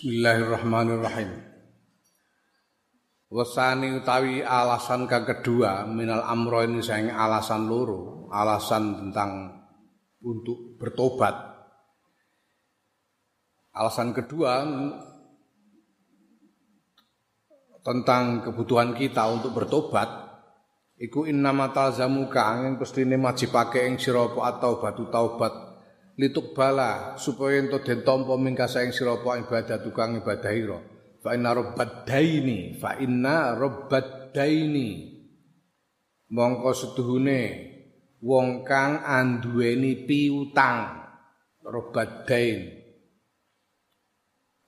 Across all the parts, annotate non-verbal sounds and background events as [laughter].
Bismillahirrahmanirrahim. Wasani utawi alasan kang kedua minal amro ini sayang alasan loro, alasan tentang untuk bertobat. Alasan kedua tentang kebutuhan kita untuk bertobat iku innama talzamuka angin pestine majibake ing sira atau batu taubat lituk bala supaya ento den tampa mingkasa ing sira ibadah tukang ibadah ira. Fa inna rabbad daini fa inna rabbad daini. Mongko setuhune wong kang anduweni piutang rabbad dain.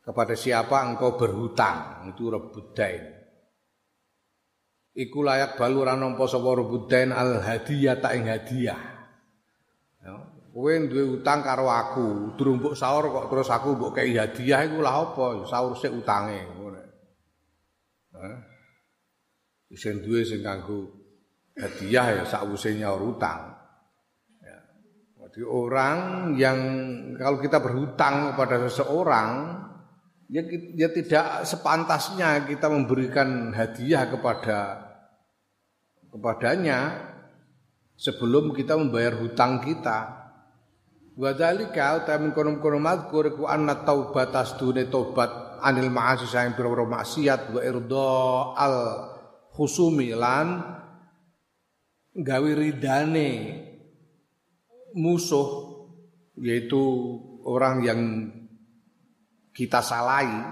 Kepada siapa engkau berhutang? Itu rebudain iku layak balu ora nampa sapa rebudain al hadiah tak ing hadiah kowe duwe utang karo aku durung mbok sahur kok terus aku mbok kei hadiah iku lah apa sahur sik utange ngono Hah sing duwe sing kanggo hadiah ya sakwise nyaur utang ya. Jadi orang yang kalau kita berhutang kepada seseorang ya, ya tidak sepantasnya kita memberikan hadiah kepada kepadanya sebelum kita membayar hutang kita. Wadhalika utamin konom-konom madkur ku anna taubat asdune taubat anil ma'asi sayang pira maksiat wa irdo al khusumi lan gawe ridane musuh yaitu orang yang kita salahi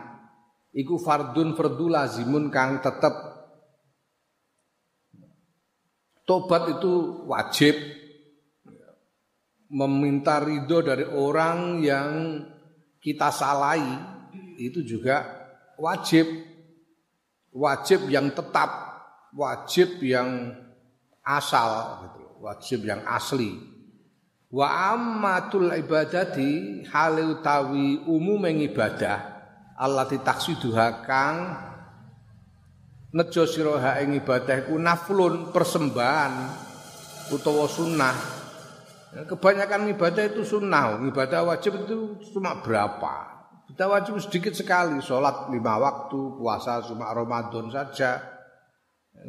iku fardun fardu lazimun kang tetep. Tobat itu wajib meminta ridho dari orang yang kita salahi itu juga wajib. Wajib yang tetap wajib yang asal gitu wajib yang asli. Wa ammatul ibadati hale utawi umum ibadah Allah ditaksiduha kang nejo sira ing ibadah iku naflun persembahan utawa sunnah. Ya, kebanyakan ibadah itu sunnah, ibadah wajib itu cuma berapa? Kita wajib sedikit sekali, sholat lima waktu, puasa cuma Ramadan saja,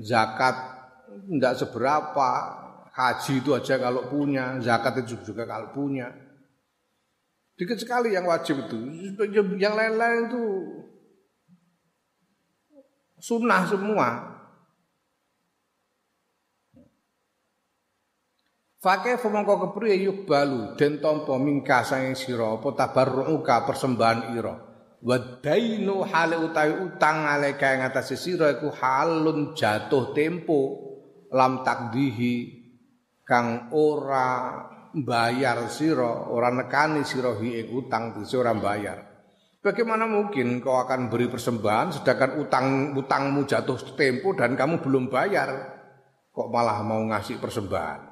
zakat tidak seberapa, Haji itu aja kalau punya, zakat itu juga kalau punya. Dikit sekali yang wajib itu. Yang lain-lain itu sunnah semua. Fakih fomongko kepriye yuk balu den tompo mingka sange sira apa tabarruka persembahan ira. Wadainu hale utawi utang aleka ing atase sira iku halun jatuh tempo lam takdihi kang ora bayar sira, ora nekani sira ing utang dise ora bayar. Bagaimana mungkin kau akan beri persembahan sedangkan utang utangmu jatuh tempo dan kamu belum bayar? Kok malah mau ngasih persembahan?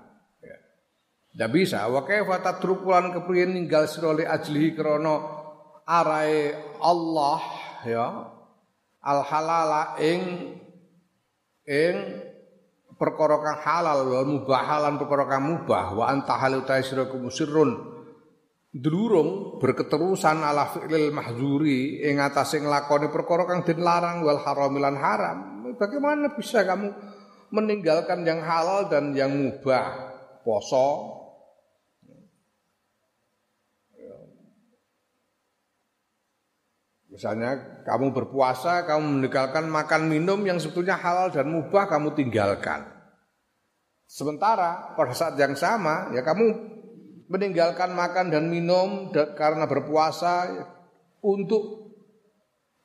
Tidak bisa. Wa kaifa tatrukulan kepriye ninggal sira li ajlihi krana arae Allah ya al halala ing ing perkara kang halal wa mubahalan perkara kang mubah. Wa anta halal ta sirakum sirrun. Dulurung berketerusan ala fi'lil mahzuri ing atase nglakoni perkara kang den larang wal haramilan haram. Bagaimana bisa kamu meninggalkan yang halal dan yang mubah? Poso Misalnya kamu berpuasa, kamu meninggalkan makan minum yang sebetulnya halal dan mubah kamu tinggalkan. Sementara pada saat yang sama ya kamu meninggalkan makan dan minum karena berpuasa untuk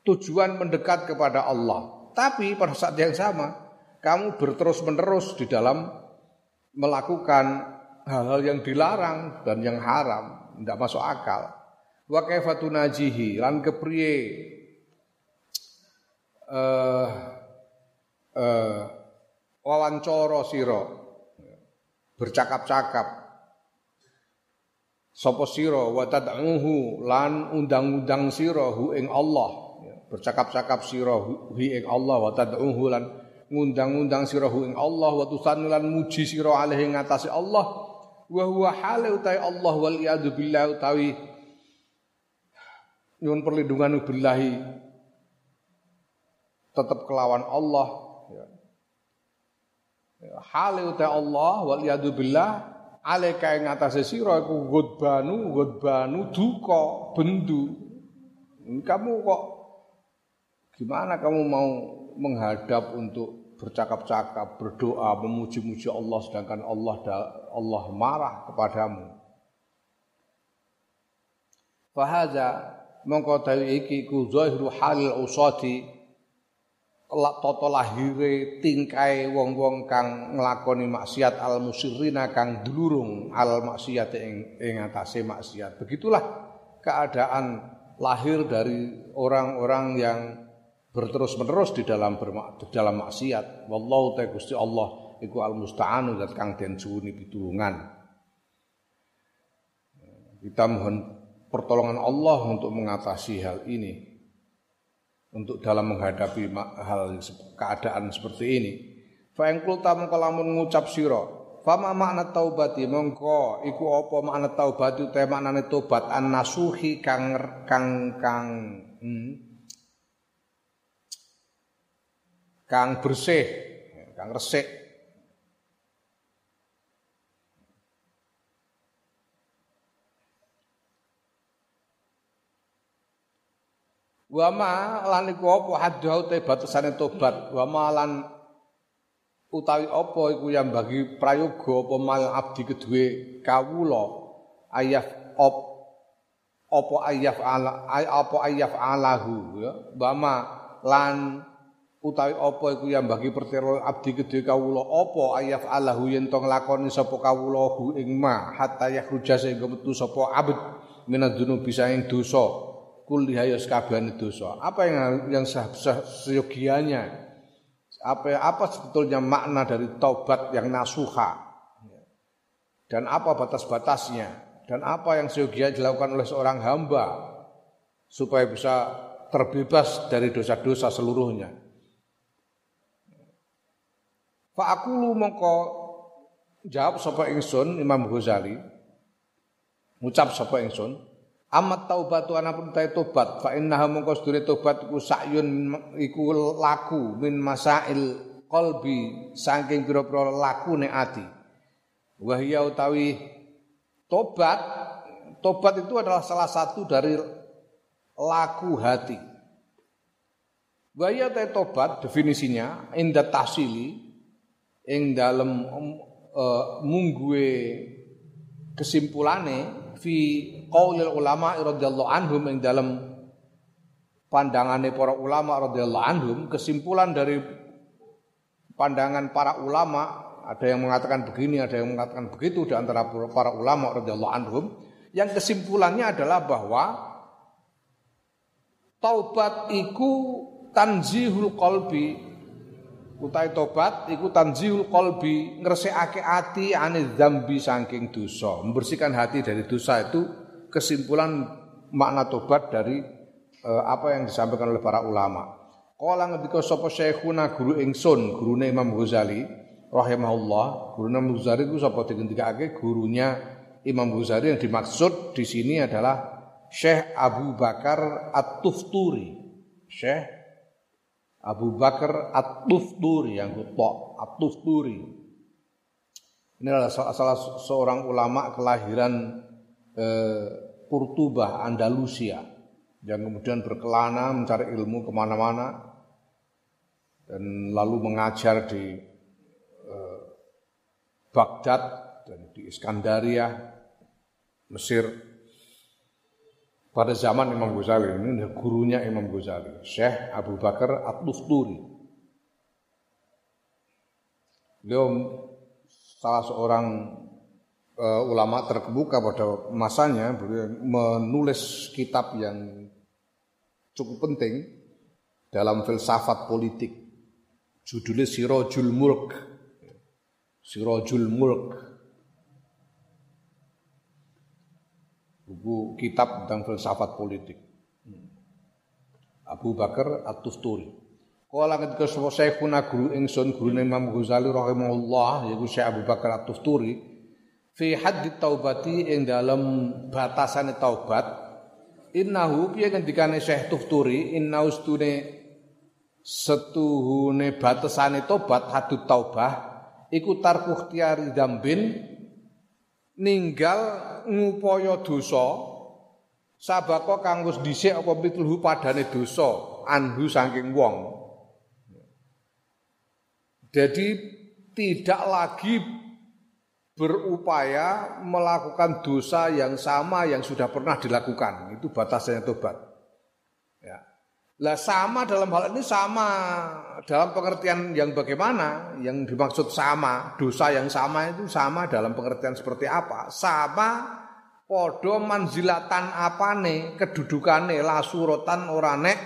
tujuan mendekat kepada Allah. Tapi pada saat yang sama kamu berterus-menerus di dalam melakukan hal-hal yang dilarang dan yang haram, tidak masuk akal wa kaifa tunajihi? Lan kepriye eh uh, wawancara sira? Bercakap-cakap. Sapa sira? Wa tad'uhu? Lan undang-undang sira hu ing Allah. Bercakap-cakap sira hu ing Allah. Wa tad'uhu? Lan ngundang-undang sira hu ing Allah. Wa tusannu lan muji sira alaihi ngatasi Allah. Wa huwa hale utai Allah wal iyadu billah utawi nyuwun perlindungan billahi tetap kelawan Allah ya. ya hale Allah wal yadu billah alaika ing atase sira iku gudbanu gudbanu duka bendu kamu kok gimana kamu mau menghadap untuk bercakap-cakap, berdoa, memuji-muji Allah sedangkan Allah Allah marah kepadamu. Fahaza mongko dawi iki ku zahiru halil usati lak tata lahire tingkai wong-wong kang nglakoni maksiat al musirrina kang dulurung al maksiat ing ing atase maksiat. Begitulah keadaan lahir dari orang-orang yang berterus-menerus di dalam bermak, di dalam maksiat. Wallahu ta Gusti Allah iku al musta'anu zat kang den suwuni pitulungan. Kita mohon pertolongan Allah untuk mengatasi hal ini. Untuk dalam menghadapi hal keadaan seperti ini. Fa ing kulta mengko lamun ngucap sira, fama makna taubati mongko iku apa makna taubat itu maknane tobat an nasuhi kang kang kang hmm, kang bersih, kang resik. Wa ma lan iku apa? Haddhu te batasane tobat. Wa lan utawi apa iku yang bagi prayoga apa mal abdi kedue kawula? Ayaf op apa ayaf ala apa ayaf alahu ya. Lan utawi apa iku yang bagi pertero abdi gedhe kawula? Apa ayaf alahu yen to nglakoni sapa kawula ing ma? Hatta yakhruja sehingga metu sapa abd minadzunubi saing dosa kulliha ya sakabehane dosa. Apa yang yang seyogianya? Apa apa sebetulnya makna dari taubat yang nasuha? Dan apa batas-batasnya? Dan apa yang seyogianya dilakukan oleh seorang hamba supaya bisa terbebas dari dosa-dosa seluruhnya? Fa lu mongko jawab sapa ingsun Imam Ghazali. Ngucap sapa ingsun amat taubatu anapun ta tobat fa innaha mongko sedure tobat iku sakyun iku laku min masail qalbi saking pira-pira lakune ati. Wa hiya utawi tobat tobat itu adalah salah satu dari laku hati. Wa hiya tobat definisinya inda tahsili ing dalem uh, mungguwe kesimpulane fi qaulil ulama radhiyallahu anhum ing dalem pandangane para ulama radhiyallahu anhum kesimpulan dari pandangan para ulama ada yang mengatakan begini ada yang mengatakan begitu di antara para ulama radhiyallahu anhum yang kesimpulannya adalah bahwa taubat iku tanzihul qalbi Utai tobat iku tanzihul qalbi ngresekake ati ane dzambi saking dosa. Membersihkan hati dari dosa itu kesimpulan makna tobat dari eh, apa yang disampaikan oleh para ulama. Kala ngendika sapa syekhuna guru ingsun, gurune Imam Ghazali rahimahullah. Guru Imam Ghazali itu sapa digendikake gurunya Imam Ghazali yang dimaksud di sini adalah Syekh Abu Bakar At-Tufturi. Syekh Abu Bakar At-Tufturi yang kutok At-Tufturi. Ini adalah salah seorang ulama kelahiran eh, Kurtubah, Andalusia. Yang kemudian berkelana mencari ilmu ke mana-mana. Dan lalu mengajar di eh, Baghdad dan di Iskandaria, Mesir. Pada zaman Imam Ghazali ini gurunya Imam Ghazali, Syekh Abu Bakar At-Tufturi. Beliau salah seorang uh, ulama terkemuka pada masanya, menulis kitab yang cukup penting dalam filsafat politik. Judulnya Sirojul Mulk. Sirojul Mulk buku kitab tentang filsafat politik. Abu Bakar At-Tusturi. Kala ketika sapa Syekhuna guru ingsun guru Imam Ghazali rahimahullah yaiku Syekh Abu Bakar At-Tusturi fi haddi taubati ing dalam batasane taubat. Innahu piye ngendikane Syekh Tufturi? Innahu stune setuhune batesane tobat hadut taubah iku tarku dambin ninggal ngupaya dosa sabako kang wis dhisik apa pitulhu padane dosa anhu saking wong. Jadi tidak lagi berupaya melakukan dosa yang sama yang sudah pernah dilakukan. Itu batasnya tobat. Ya. Lah sama dalam hal ini sama dalam pengertian yang bagaimana? Yang dimaksud sama, dosa yang sama itu sama dalam pengertian seperti apa? Sama podo manzilatan apane kedudukane la suratan ora nek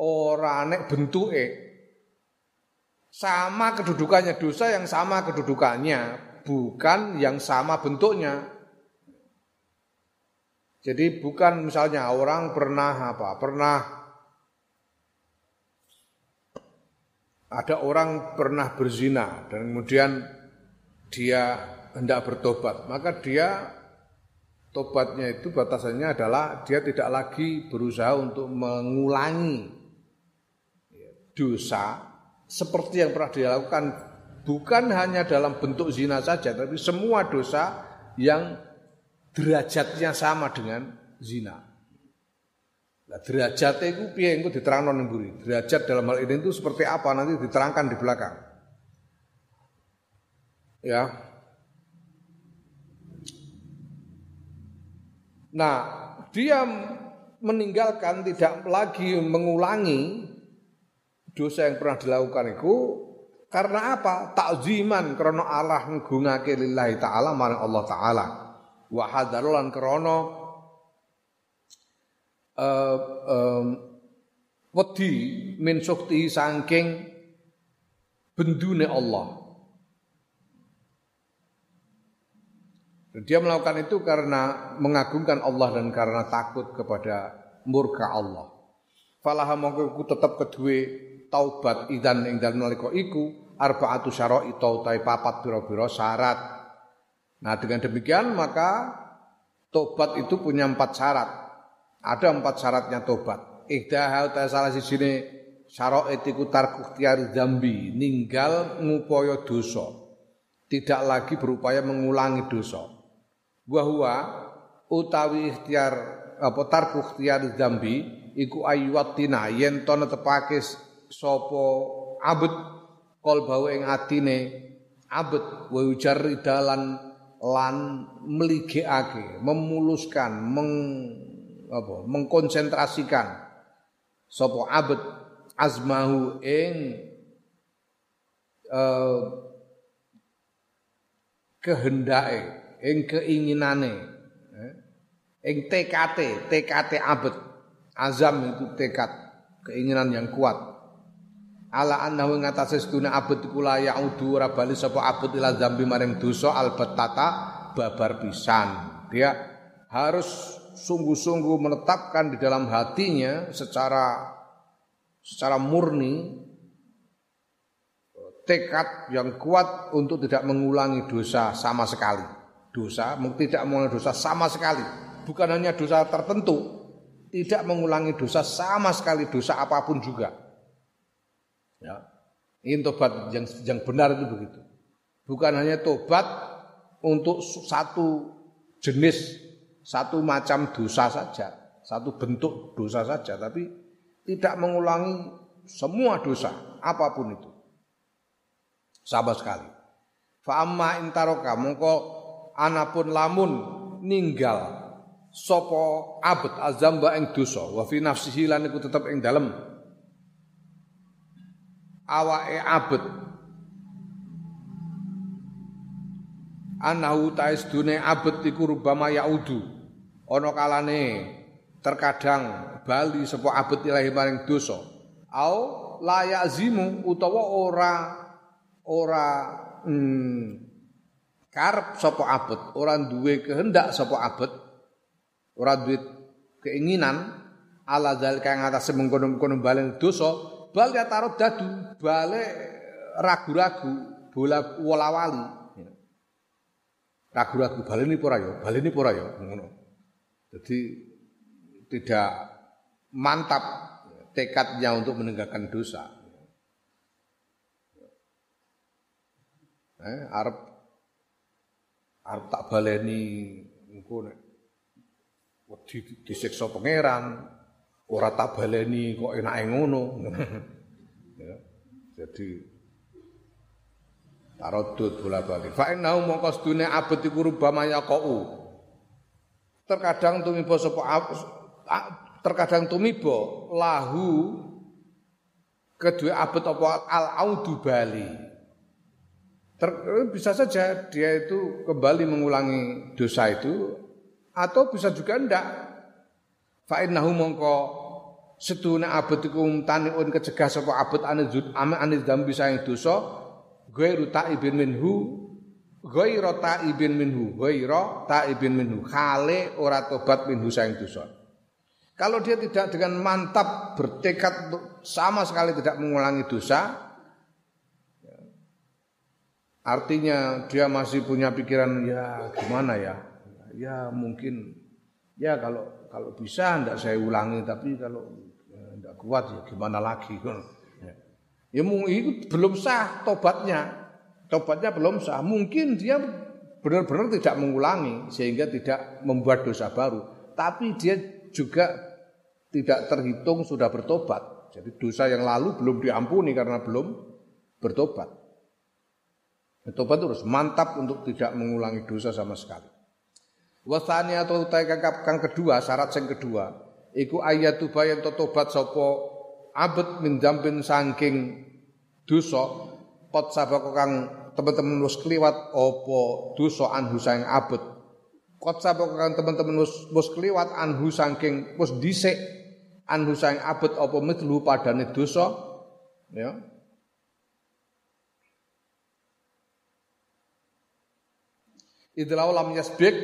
ora nek bentuke sama kedudukannya dosa yang sama kedudukannya bukan yang sama bentuknya. Jadi bukan misalnya orang pernah apa? Pernah ada orang pernah berzina dan kemudian dia hendak bertobat, maka dia tobatnya itu batasannya adalah dia tidak lagi berusaha untuk mengulangi dosa seperti yang pernah dilakukan bukan hanya dalam bentuk zina saja tapi semua dosa yang derajatnya sama dengan zina. Nah, derajatnya itu piye engko diterangkan ning. Derajat dalam hal ini itu seperti apa nanti diterangkan di belakang. Ya. Nah, dia meninggalkan tidak lagi mengulangi dosa yang pernah dilakukan itu karena apa? Takziman karena Allah ngungake lillahi taala marang Allah taala. Wa hadarulan krana uh, um, wedi min sukti saking bendune Allah. Dia melakukan itu karena mengagungkan Allah dan karena takut kepada murka Allah. Falaha mongko tetap kedue taubat idan ing dalem nalika iku arbaatu syara'ita utawi papat biro-biro syarat. Nah, dengan demikian maka tobat itu punya empat syarat. Ada empat syaratnya tobat. Ihdaha utawi salah sini syara'it iku tarku tiari zambi, ninggal ngupaya dosa. Tidak lagi berupaya mengulangi dosa. Wa utawi ikhtiar apa tarku ikhtiar zambi iku ayyuwatina yen to netepake sapa abet qalbahu ing atine abet wa dalan lan meligekake memuluskan meng apa mengkonsentrasikan. Sapa abet azmahu ing uh, kehendake ing keinginane eh, ing TKT TKT abet. Azam itu tekad keinginan yang kuat ala annahu ngatasé sedune abet iku la yaudu ora bali sapa abet ila zambi maring dosa albatata babar pisan dia harus sungguh-sungguh menetapkan di dalam hatinya secara secara murni tekad yang kuat untuk tidak mengulangi dosa sama sekali. Dosa tidak mengulangi dosa sama sekali. Bukan hanya dosa tertentu, tidak mengulangi dosa sama sekali dosa apa pun juga. Ya. Ini tobat yang yang benar itu begitu. Bukan hanya tobat untuk satu jenis, satu macam dosa saja, satu bentuk dosa saja, tapi tidak mengulangi semua dosa, apa pun itu. Sama sekali. Fa'amma intaroka mongko anapun lamun ninggal sopo abet azamba ing dosa wa fi nafsihi lan iku tetep ing dalem awake abet. Anahu taisdune abet iku rubama yaudu. Ana kalane terkadang bali sapa abet ilahi maring dosa. Au la yazimu utawa ora ora hmm, karep sapa abet ora duwe kehendak sapa abet ora duwe keinginan ala zalika ngatas mengkono-kono balen dosa bal ya taruh dadu balik ragu-ragu bola wala-wali ragu-ragu baleni pora yo baleni pora yo ngono. Jadi tidak mantap tekadnya untuk meninggalkan dosa. Eh, Arab Arab tak baleni engko nek wedi disiksa pangeran, ora tak baleni kok enake ngono. [laughs] ya. Jadi tarodud bola balik. Fa innahu mongko sedune abet iku rubama yaqau. Terkadang tumiba sapa terkadang tumiba lahu kedua abet apa al audu bali. Ter, bisa saja dia itu kembali mengulangi dosa itu atau bisa juga ndak. Fa innahu mongko seduna abet iku taniun kecegah sapa abet anizud ame aniz dambi sayang dosa ghairu ta'ibin minhu ghairu ta'ibin minhu ghairu ta'ibin minhu khale ora tobat minhu sayang dosa. Kalau dia tidak dengan mantap bertekad sama sekali tidak mengulangi dosa, Artinya dia masih punya pikiran ya gimana ya? Ya mungkin ya kalau kalau bisa ndak saya ulangi tapi kalau ya, ndak kuat ya gimana lagi? Ya, ya itu belum sah tobatnya. Tobatnya belum sah. Mungkin dia benar-benar tidak mengulangi sehingga tidak membuat dosa baru. Tapi dia juga tidak terhitung sudah bertobat. Jadi dosa yang lalu belum diampuni karena belum bertobat. Tobat terus mantap untuk tidak mengulangi dosa sama sekali. Wasani atau utai kang kedua, syarat yang kedua, iku ayat tuba yang tobat sopo abet mindampin sangking dosa kot sabako kang teman-teman wis kliwat opo dosa anhu sang abet. Kot sabako kang teman-teman wis kliwat anhu sangking wis dhisik anhu sang abet opo mitlu padane dosa ya Idlau lam yasbik.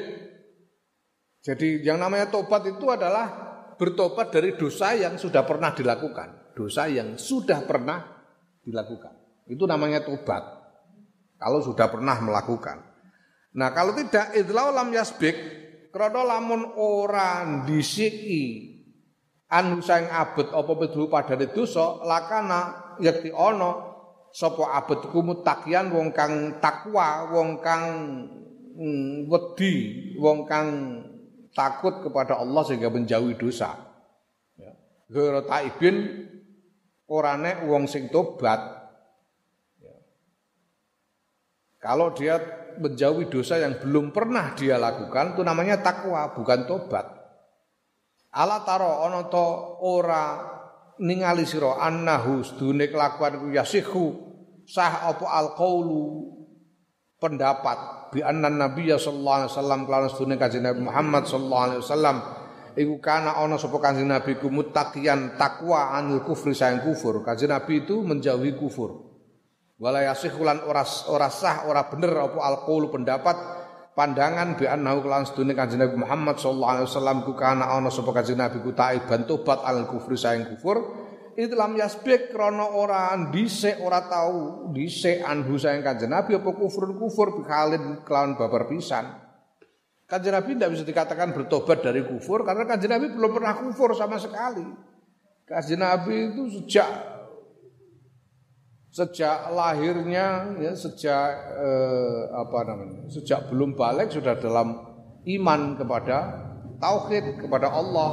Jadi yang namanya tobat itu adalah bertobat dari dosa yang sudah pernah dilakukan. Dosa yang sudah pernah dilakukan. Itu namanya tobat. Kalau sudah pernah melakukan. Nah kalau tidak idlau lam yasbik. Krono lamun ora disiki anu sang abet apa bedhu padane dosa lakana yakti ana sapa abet iku mutakian wong kang takwa wong kang Hmm, wedi wong kang takut kepada Allah sehingga menjauhi dosa. Ya. Taibin orane wong sing tobat. Ya. Kalau dia menjauhi dosa yang belum pernah dia lakukan itu namanya takwa bukan tobat. Ala taro ana to ora ningali sira annahu sedune kelakuan ku yasihu sah apa alqaulu pendapat bi anna nabiyya sallallahu alaihi wasallam kelawan sedune kanjeng Nabi Muhammad sallallahu alaihi wasallam iku kana ana sapa kanjeng Nabi ku muttaqiyan takwa anil kufri sayang kufur. Kanjeng Nabi itu menjauhi kufur. Wala yasihulan ora ora sah ora bener apa alqaul pendapat pandangan bi annahu kelawan sedune kanjeng Nabi Muhammad sallallahu alaihi wasallam ku kana ana sapa kanjeng Nabi ku taiban tobat al kufri sayang kufur Islam yasbik krana ora dhisik ora tahu dhisik anhu sayang Kanjeng Nabi apa kufur kufur bikhalin kelawan babar pisan. Kanjeng Nabi tidak bisa dikatakan bertobat dari kufur karena Kanjeng Nabi belum pernah kufur sama sekali. Kanjeng Nabi itu sejak sejak lahirnya ya sejak eh, apa namanya? Sejak belum balik sudah dalam iman kepada tauhid kepada Allah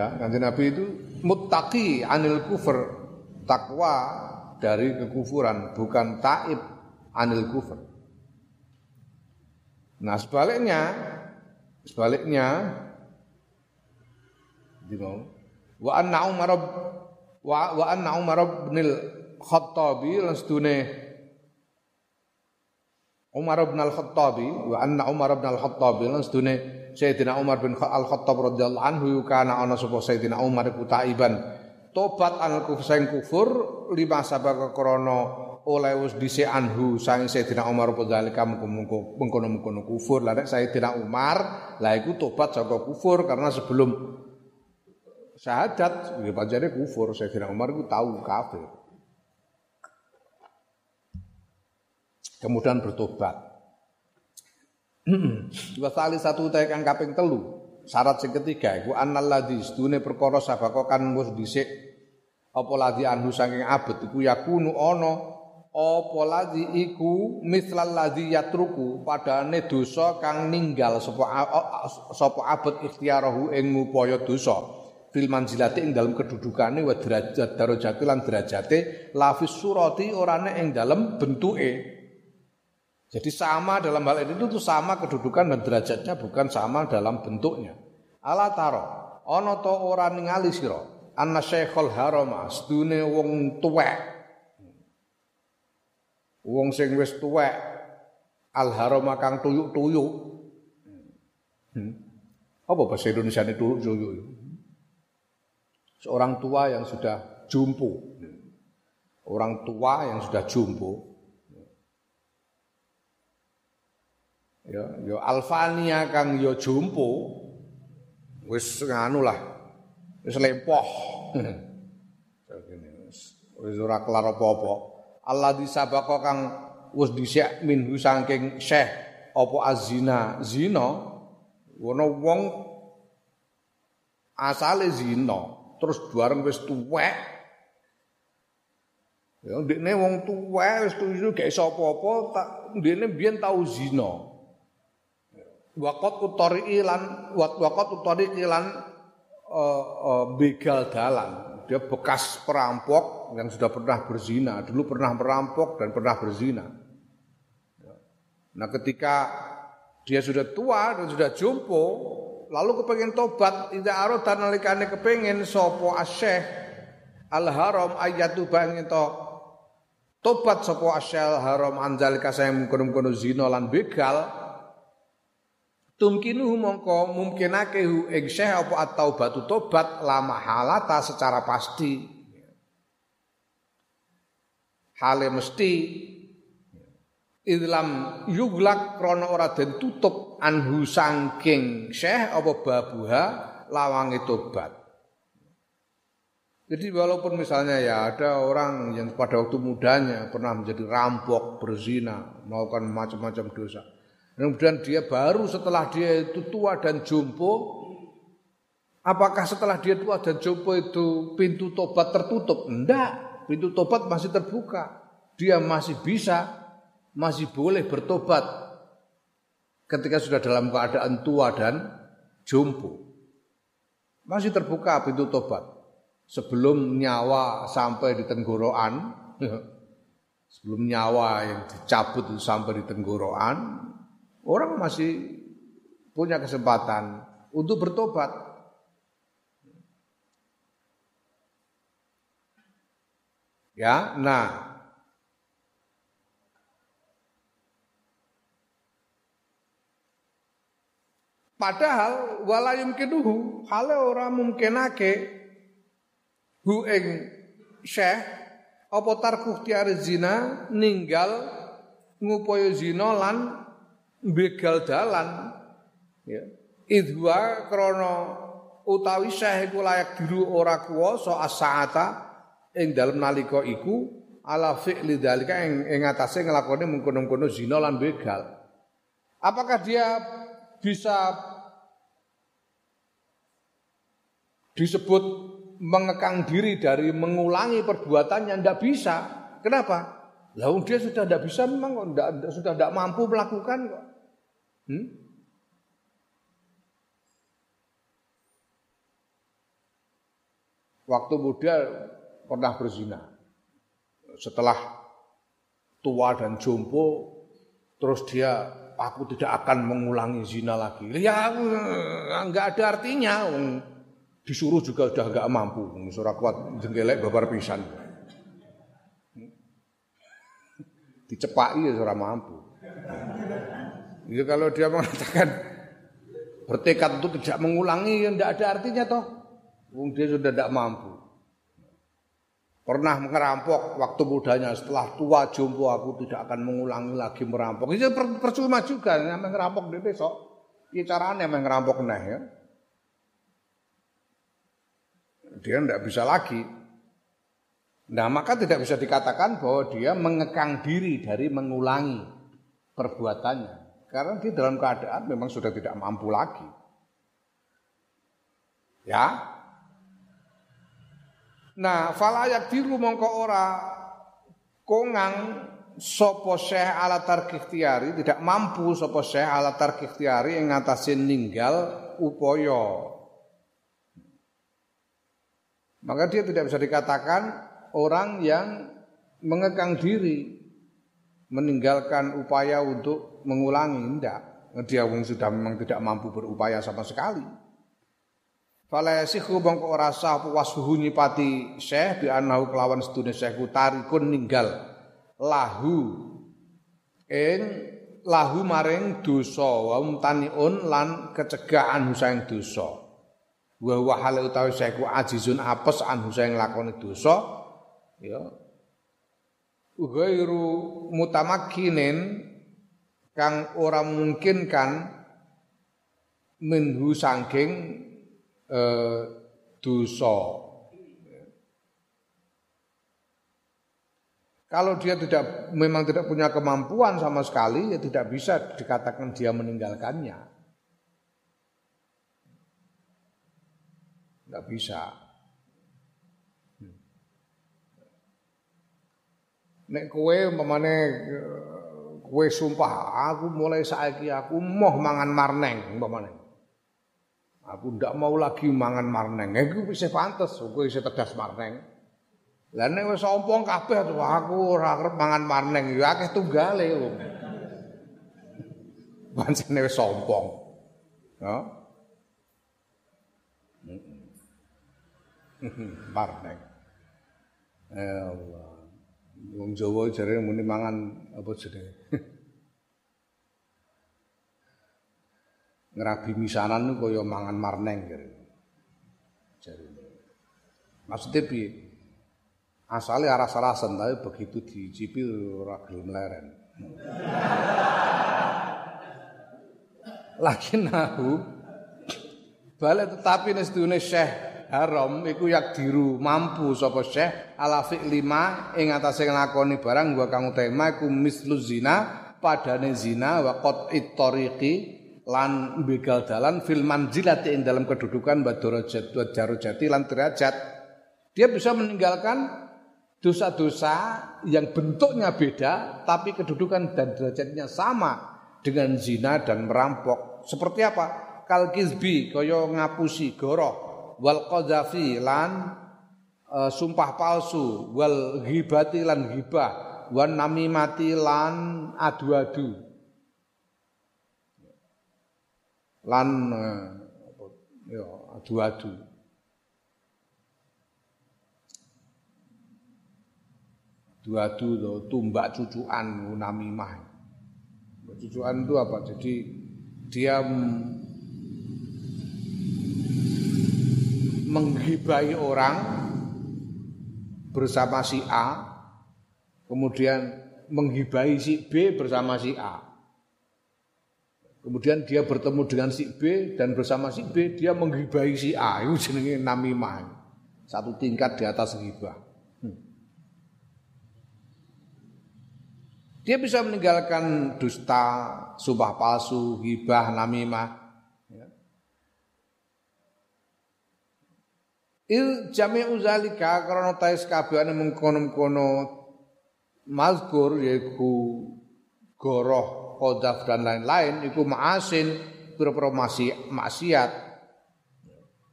Ya, kanjeng Nabi itu muttaqi anil kufur, takwa dari kekufuran, bukan taib anil kufur. Nah, sebaliknya sebaliknya di mau wa anna Umar wa wa anna Umar bin Khattabi lan Umar bin Al-Khattabi wa anna Umar bin Al-Khattabi lan Sayyidina Umar bin Al-Khattab radhiyallahu anhu kana ana sapa Sayyidina Umar iku taiban. Tobat an kufur kufur lima sabaka krana oleh wis dhisik anhu sang Sayyidina Umar padhalika mengkono-mengkono kufur. Lah nek Sayyidina Umar lah iku tobat saka kufur karena sebelum syahadat ya pancene kufur. Sayyidina Umar iku tahu kafir. Kemudian bertobat Wa satu utai kang kaping telu. Syarat sing ketiga iku annal ladzi sedune perkara sabako kan mus dhisik. Apa ladzi anhu saking abet iku yakunu ana. Apa ladzi iku mislal ladzi yatruku. Padane dosa kang ninggal sapa sapa abet ikhtiarahu ing ngupaya dosa. Fil manzilati ing dalam kedudukane wa derajat darajati lan derajate lafis surati orane ing dalam bentuke jadi sama dalam hal ini itu sama kedudukan dan derajatnya bukan sama dalam bentuknya. Ala taro, ana to ora ningali sira, anna syekhul harama sedune wong tuwek. Wong sing wis tuwek al harama kang tuyuk-tuyuk. Hmm. Apa bahasa Indonesia ini tuyuk-tuyuk? Seorang tua yang sudah jumpo. Orang tua yang sudah jumpo ya ya alfania kang ya jumpo wis nganu lah wis lempoh. [laughs] Wis ora kelar apa-apa. Allah disabaka kang wis dhisik minhu saking syekh apa azina zina ono wong asale zina terus bareng wis tuwek. Ya ndekne wong tuwek wis tuwek gak iso apa-apa tak ndekne biyen tau zina Wakot utori ilan wakot utori ilan uh, uh, begal dalan. Dia bekas perampok yang sudah pernah berzina. Dulu pernah merampok dan pernah berzina. Nah ketika dia sudah tua dan sudah jumpo, lalu kepengen tobat, tidak arah dan nalikane kepengen sopo asyeh al haram ayatu bangin to tobat sopo asyeh al haram anzalika saya mengkono-kono lan begal Tumkinu mongko mungkinake hu ing syekh apa at-taubatu tobat lama halata secara pasti. Hale mesti idlam yuglak krana ora den tutup anhu sangking syekh apa babuha lawange tobat. Jadi walaupun misalnya ya ada orang yang pada waktu mudanya pernah menjadi rampok, berzina, melakukan macam-macam dosa Kemudian dia baru setelah dia itu tua dan jompo, apakah setelah dia tua dan jompo itu pintu tobat tertutup? Enggak, pintu tobat masih terbuka. Dia masih bisa, masih boleh bertobat ketika sudah dalam keadaan tua dan jompo. Masih terbuka pintu tobat. Sebelum nyawa sampai di tenggorokan, [laughs] sebelum nyawa yang dicabut sampai di tenggorokan, Orang masih punya kesempatan untuk bertobat. Ya, nah Padahal wala yumkinuhu hale ora mungkinake hu ing syekh apa tarkuh tiar zina ninggal ngupaya zina lan begal dalan ya. Idwa krana utawi syekh iku layak diru ora kuwasa as-saata ing dalem nalika iku ala fi'li dalika ing ing atase nglakoni mengkono-kono zina lan begal apakah dia bisa disebut mengekang diri dari mengulangi perbuatannya? Ndak bisa. Kenapa? Lalu dia sudah tidak bisa memang sudah tidak mampu melakukan kok. Hmm? Waktu muda pernah berzina. Setelah tua dan jompo, terus dia aku tidak akan mengulangi zina lagi. Ya nggak ada artinya. Disuruh juga sudah nggak mampu. Surah kuat jengkelek babar pisan. Dicepaki ya sudah mampu. Ya kalau dia mengatakan bertekad untuk tidak mengulangi ya tidak ada artinya toh. Wong dia sudah tidak mampu. Pernah merampok waktu mudanya setelah tua jompo aku tidak akan mengulangi lagi merampok. Itu percuma juga yang ngerampok di besok. Ya caranya yang ngerampok nah ya. Dia tidak bisa lagi. Nah maka tidak bisa dikatakan bahwa dia mengekang diri dari mengulangi perbuatannya. Karena dia dalam keadaan memang sudah tidak mampu lagi. Ya. Nah, falayak diru mongko ora kongang sopo syekh ala tarkiktiari tidak mampu sopo syekh ala tarkiktiari yang ngatasin ninggal upoyo maka dia tidak bisa dikatakan orang yang mengekang diri meninggalkan upaya untuk mengulangi tidak dia sudah memang tidak mampu berupaya sama sekali. Fala yasihu bangko ora sah wasuhu nyipati syekh bi anahu kelawan sedune syekh tarikun ninggal. Lahu. Ing lahu maring dosa wa mutaniun lan kecegahan husaing dosa. Wa wa hale utawi saiku ajizun apes an husaing lakoni dosa. Ya. Ghairu mutamakkinin kang ora mungkin kan minhu sangking eh, dosa Kalau dia tidak memang tidak punya kemampuan sama sekali, ya tidak bisa dikatakan dia meninggalkannya. Tidak bisa. Hmm. Nek kowe umpamane kowe sumpah aku mulai saiki aku moh mangan marneng umpamane. Aku ndak mau lagi mangan marneng. Iku bisa pantes kowe bisa tedas marneng. Lah nek wis ompong kabeh aku ora arep mangan marneng ya akeh tunggale wong. [laughs] Pancene wis ompong. Ya. [laughs] marneng. Ya Allah. Wong Jawa jare muni mangan apa jenenge? Ngerabi misanan kaya mangan marneng jare. Jare. Maksudnya piye? Asalnya aras-arasan tapi begitu dicipi ora gelem leren. Lagi nahu balik tetapi nesdune Syekh Haram iku yak diru mampu sapa Syekh ala lima ing atase nglakoni barang gua kang utama iku mislu zina padane zina wa qat'it tariqi lan begal dalan fil manzilati ing dalam kedudukan wa darajat wa darajati lan derajat dia bisa meninggalkan dosa-dosa yang bentuknya beda tapi kedudukan dan derajatnya sama dengan zina dan merampok. Seperti apa? Kal kizbi kaya ngapusi goroh wal qadzafi lan e, sumpah palsu wal ghibati lan ghibah wan namimati lan adu-adu. Lan e, ya adu-adu. duadu do tumbak cucuan namimah. Cucuan itu apa? Jadi dia menghibai orang bersama si A, kemudian menghibai si B bersama si A. Kemudian dia bertemu dengan si B dan bersama si B dia menghibai si A. Itu jenenge namimah. Satu tingkat di atas ghibah. Dia bisa meninggalkan dusta, sumpah palsu, hibah, namimah. Ya. Il jami uzalika karena tais kabehane mengkono-kono mazkur yaiku goroh, kodaf dan lain-lain iku ma'asin pira-pira maksiat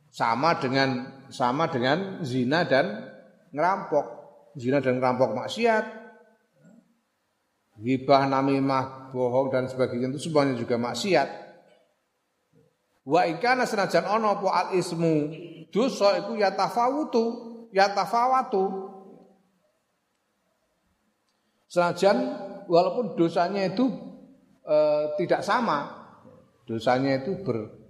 sama dengan sama dengan zina dan ngerampok. Zina dan ngerampok maksiat Gibah, namimah, bohong dan sebagainya itu semuanya juga maksiat. Wa ikana senajan ono po al ismu dosa iku ya tafawutu, ya tafawatu. Senajan walaupun dosanya itu e, tidak sama, dosanya itu ber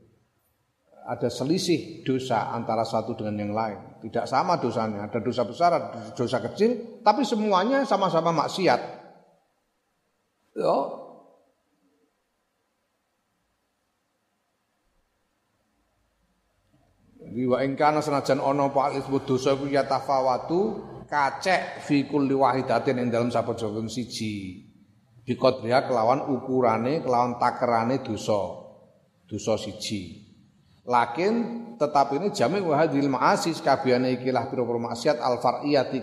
ada selisih dosa antara satu dengan yang lain. Tidak sama dosanya, ada dosa besar, ada dosa kecil, tapi semuanya sama-sama maksiat. Ya. Jadi wa ing kana senajan ana pak ismu dosa iku ya tafawatu kacek fi kulli wahidatin ing dalam saben siji. Biqadriha kelawan ukurane kelawan takerane dosa. Dosa siji. Lakin tetap ini jami wa hadhil ma'asi kabehane ikilah pira-pira maksiat al far'iyati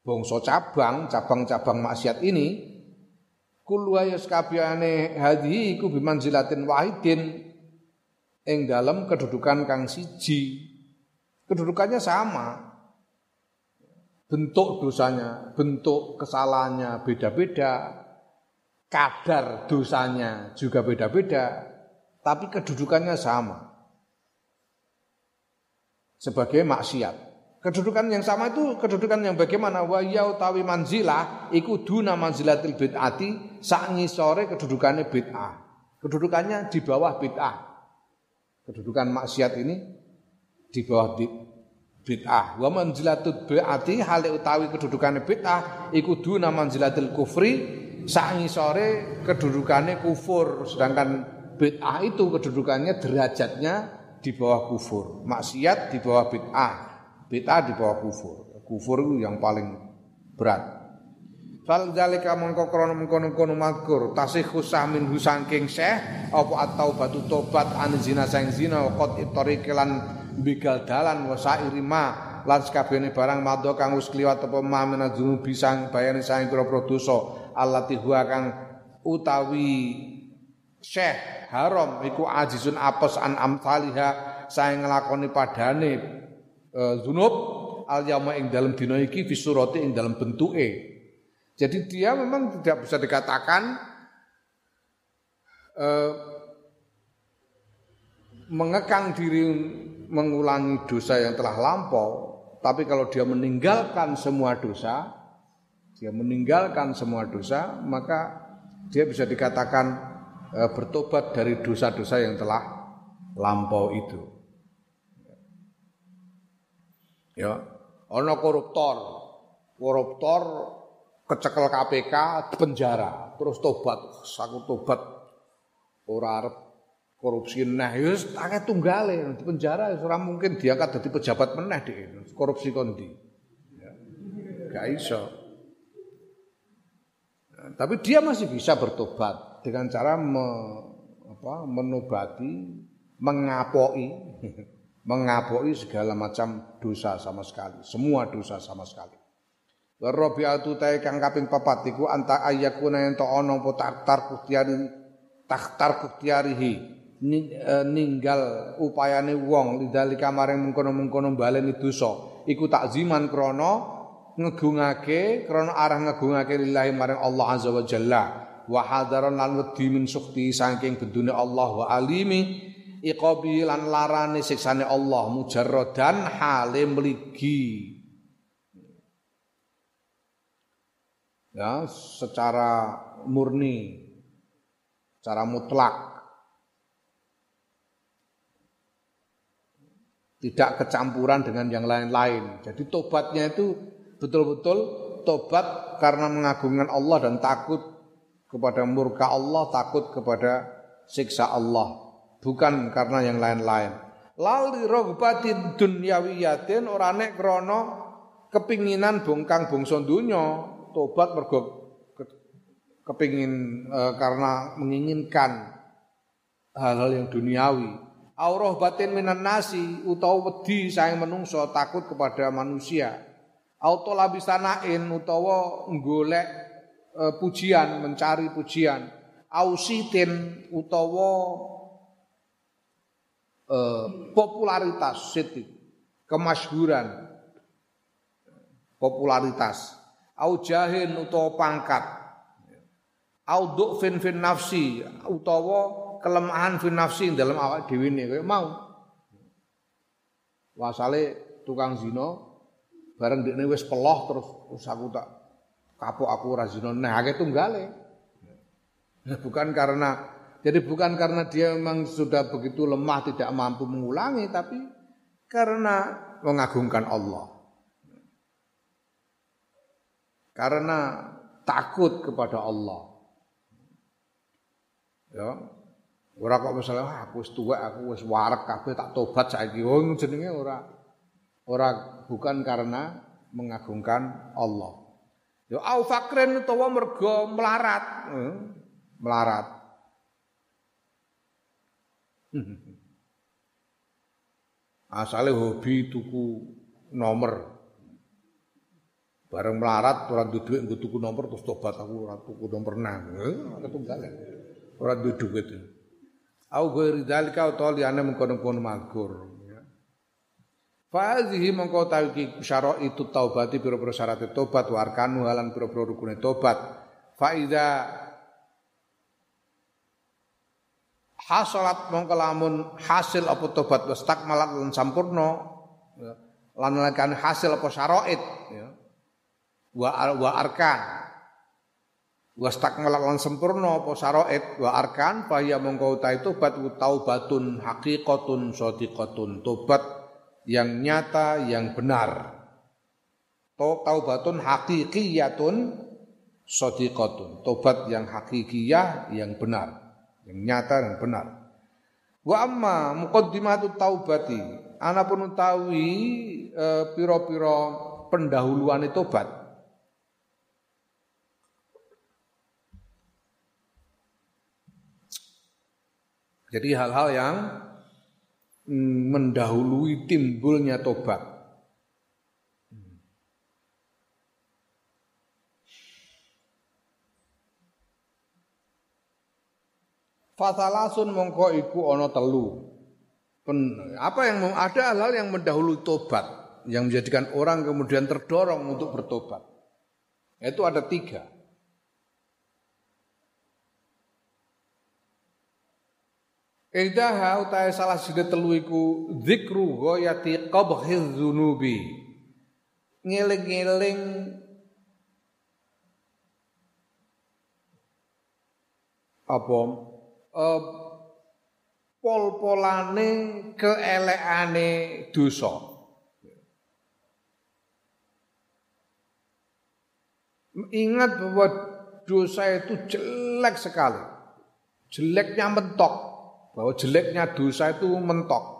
bangsa cabang cabang-cabang maksiat ini. Kullu ayas kabehane hadhi iku bimanzilatin wahidin ing dalam kedudukan kang siji. Kedudukannya sama bentuk dosanya, bentuk kesalahannya beda-beda, kadar dosanya juga beda-beda, tapi kedudukannya sama. Sebagai maksiat. Kedudukan yang sama itu kedudukan yang bagaimana wa ya utawi manzilah iku duna manzilatil bid'ati sak ngisore kedudukannya bid'ah. Kedudukannya di bawah bid'ah. Kedudukan maksiat ini di bawah. Wa manzilatul bid'ati hale utawi kedudukane bid'ah iku duna manzilatil kufri sak ngisore kedudukane kufur sedangkan bid'ah itu kedudukannya derajatnya di bawah kufur. Maksiat di bawah bid'ah. Bid'ah di bawah kufur. Kufur itu yang paling berat. Fal zalika mongko krana mengkono-kono makur tasih khusah min husangking syekh apa atau batu tobat an zina sang zina qad itari bigal dalan wa sairi ma lan sakabehane barang madha kang wis kliwat apa ma menadzunu bisang bayane sang pira-pira dosa allati huwa kang utawi syekh haram iku ajizun apes an amsaliha saya ngelakoni padane e, zunub al yauma ing dalam dina iki fisurati ing dalam bentuke. Jadi dia memang tidak bisa dikatakan e, mengekang diri mengulangi dosa yang telah lampau tapi kalau dia meninggalkan semua dosa dia meninggalkan semua dosa maka dia bisa dikatakan Eh, bertobat dari dosa-dosa yang telah lampau itu. Ya, ono koruptor, koruptor kecekel KPK penjara, terus tobat, aku tobat ora arep korupsi nah wis akeh tunggale di penjara ora mungkin diangkat jadi pejabat meneh deh korupsi kondi. Ya. Gak iso. Nah, tapi dia masih bisa bertobat dengan cara me, apa, menobati, mengapoi, [laughs] mengapoi segala macam dosa sama sekali, semua dosa sama sekali. Rabi'atu ta'i kang kaping papat iku anta ayyakuna ento ana apa taktar kustiari taktar kustiarihi e, ninggal upayane wong lidalika maring mengkono-mengkono baleni dosa. Iku takziman krana ngegungake krana arah ngegungake lillahi maring Allah azza wa jalla. Wa hadaran lan wedi min sukti saking bendune Allah wa alimi iqabi lan larane siksane Allah mujarradan hale mligi. Ya secara murni secara mutlak tidak kecampuran dengan yang lain-lain. Jadi tobatnya itu betul-betul tobat karena mengagungkan Allah dan takut kepada murka Allah, takut kepada siksa Allah, bukan karena yang lain-lain. Lali rohbatin dunyawiyatin ora nek krana kepinginan bongkang bangsa donya, tobat mergo kepingin e, karena menginginkan hal-hal yang duniawi. Aurah batin minan nasi utawa wedi sayang menungso takut kepada manusia. Auto labisanain utawa golek uh, pujian, mencari pujian, ausitin utawa uh, popularitas sitik, kemasyhuran, popularitas, au jahin utawa pangkat, au du'fin fin nafsi utawa kelemahan fin nafsi dalam awak ne kaya mau. Wasale tukang zina bareng dekne wis peloh terus wis aku tak kapok aku ora zina nah akeh tunggale. Bukan karena jadi bukan karena dia memang sudah begitu lemah tidak mampu mengulangi tapi karena mengagungkan Allah. Karena takut kepada Allah. Ya. Ora kok misalnya ah, aku wis tuwek, aku wis warek kabeh tak tobat saiki. Oh jenenge ora ora bukan karena mengagungkan Allah. Ya au fakren utawa mergo melarat. Hmm, melarat. [laughs] Asale hobi tuku nomor. Bareng melarat ora duwe nggo tuku nomor terus tobat aku ora tuku nomor nang. Eh, ketunggalan. Ora duwe dhuwit. Au ghairi dzalika utawa liyane mengkono-kono magur. Fazihi mongko tawiki syara itu taubati pira-pira syarat tobat wa arkanu halan pira-pira rukune tobat. Fa iza hasalat mongko lamun hasil apa tobat wis takmalat lan sampurna ya, lan lakan hasil apa syaraid ya. Wa wa arkan wa stakmalat lan sempurna apa syaraid wa arkan fa ya mongko utahe tobat taubatun haqiqatun shadiqatun tobat yang nyata, yang benar. Taubatun hakikiyatun sodiqatun. Tobat yang hakikiyah, yang benar. Yang nyata dan benar. Wa amma muqaddimatu taubati. Ana pun utawi e, piro-piro pendahuluan tobat. Jadi hal-hal yang mendahului timbulnya tobat. Fasalasun mongko iku ana telu. Pen, apa yang ada hal-hal yang mendahului tobat yang menjadikan orang kemudian terdorong untuk bertobat. Itu ada tiga. Idaha utai salah sida telu iku zikru ghayati qabhiz dzunubi. Ngeling-eling apa uh, pol-polane keelekane dosa. Ingat bahwa dosa itu jelek sekali. Jeleknya mentok bahwa jeleknya dosa itu mentok.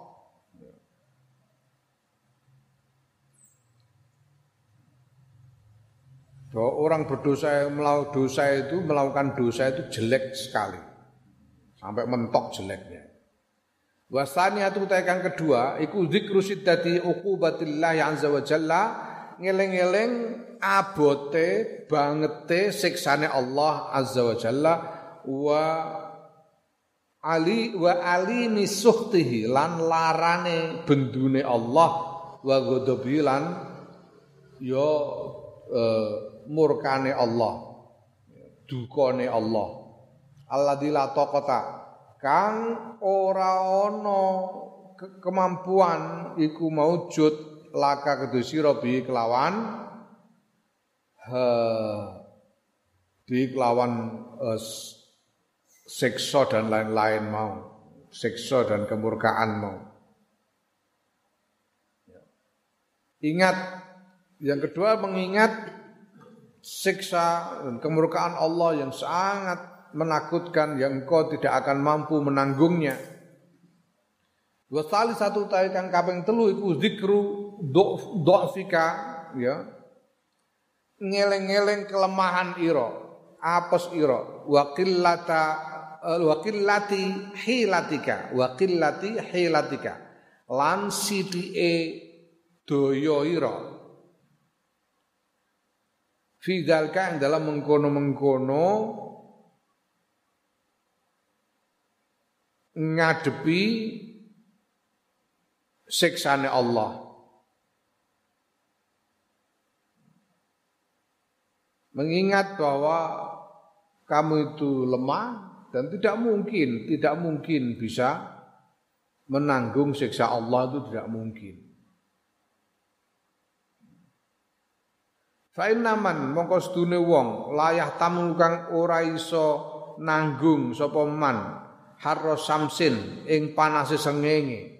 Bahwa orang berdosa melakukan dosa itu melakukan dosa itu jelek sekali. Sampai mentok jeleknya. Wasani atau yang kedua iku zikru siddati uqubatillah azza wa jalla ngeleng-eleng abote bangete siksane Allah azza wa jalla wa ali wa ali misuhtihi lan larane bendune Allah wa ghadabi lan ya e, murkane Allah dukane Allah. Alladzi la taqata kang ora ana ke kemampuan iku maujud laka kedhe sira kelawan ha bi kelawan uh, siksa dan lain-lain mau, siksa dan kemurkaan mau. Ingat, yang kedua mengingat siksa dan kemurkaan Allah yang sangat menakutkan yang engkau tidak akan mampu menanggungnya. Wasali satu tawi kang kaping telu iku zikru do'fika ya. Ngeleng-ngeleng kelemahan ira, apes ira, wa qillata Eh, wa qillati hilatika wa qillati hilatika. Lan sithike daya ira. Fi dzalika yang dalam mengkono-mengkono ngadepi siksane Allah. Mengingat bahwa kamu itu lemah dan tidak mungkin, tidak mungkin bisa menanggung siksa Allah itu tidak mungkin. Fa'innaman mongko sedune wong layah tamu kang ora iso nanggung sapa man harro samsin ing panase sengenge.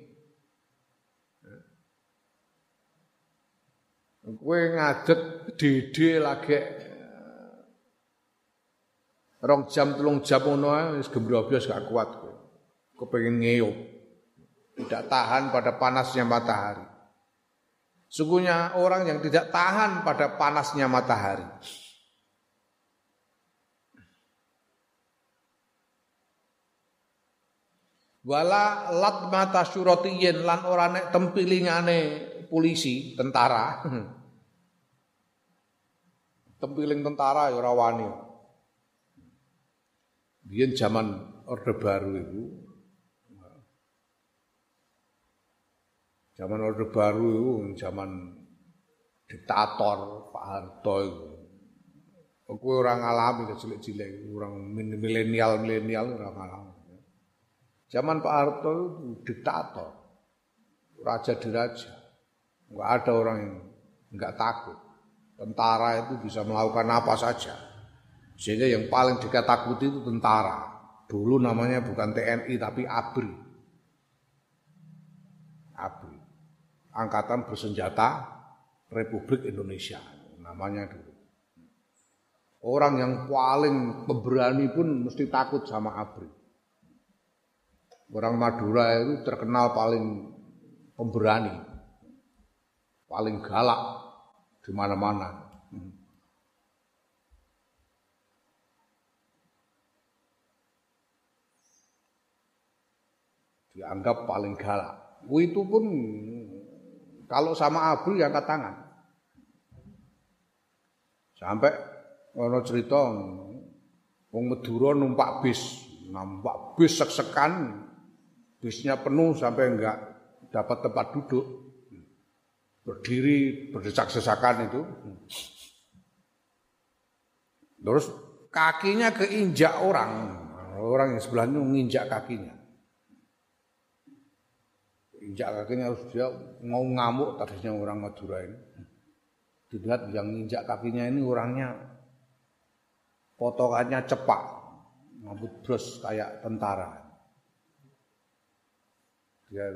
Kowe ngadet dede lagi rong jam telung jam ngono wis gembroblos gak kuat kowe. Kepengin. Tidak tahan pada panasnya matahari. Sukunya orang yang tidak tahan pada panasnya matahari. wala lat mata suratiyin lan ora nek tempilingane polisi tentara [laughs] tempiling tentara ya ora wani Biyen zaman Orde Baru itu Zaman Orde Baru itu zaman diktator Pak Harto itu. Aku orang alami cilik-cilik, orang milenial-milenial orang alami. Zaman Pak Harto itu diktator, raja diraja. Enggak ada orang yang enggak takut. Tentara itu bisa melakukan apa saja. Sehingga yang paling dikatakuti itu tentara. Dulu namanya bukan TNI tapi ABRI. ABRI. Angkatan Bersenjata Republik Indonesia. Namanya dulu. Orang yang paling pemberani pun mesti takut sama ABRI. Orang Madura itu terkenal paling pemberani, paling galak di mana-mana. Dianggap paling galak. Itu pun kalau sama ABRI angkat tangan. Sampai ana cerita wong Madura numpak bis, numpak bis sek-sekan, bisnya penuh sampai enggak dapat tempat duduk. Berdiri berdesak-desakan itu. Terus kakinya keinjak orang. Orang yang sebelahnya menginjak kakinya. Injak kakinya harus dia mau ngamuk tadinya orang Madura ini. Dilihat yang injak kakinya ini orangnya potongannya cepak, rambut bros kayak tentara. Dia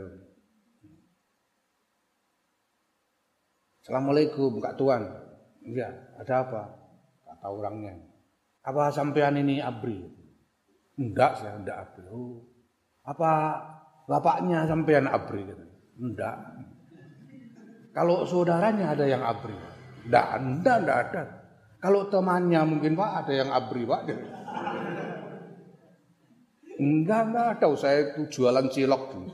Assalamualaikum Kak Tuan. Iya, ada apa? Kata orangnya. Apa sampean ini abri? Enggak, saya enggak abri. Oh, apa bapaknya sampean abri? Enggak. Kalau saudaranya ada yang abri? Enggak, enggak, enggak ada. Kalau temannya mungkin Pak ada yang abri Pak. Enggak, enggak ada. Saya itu jualan cilok dulu.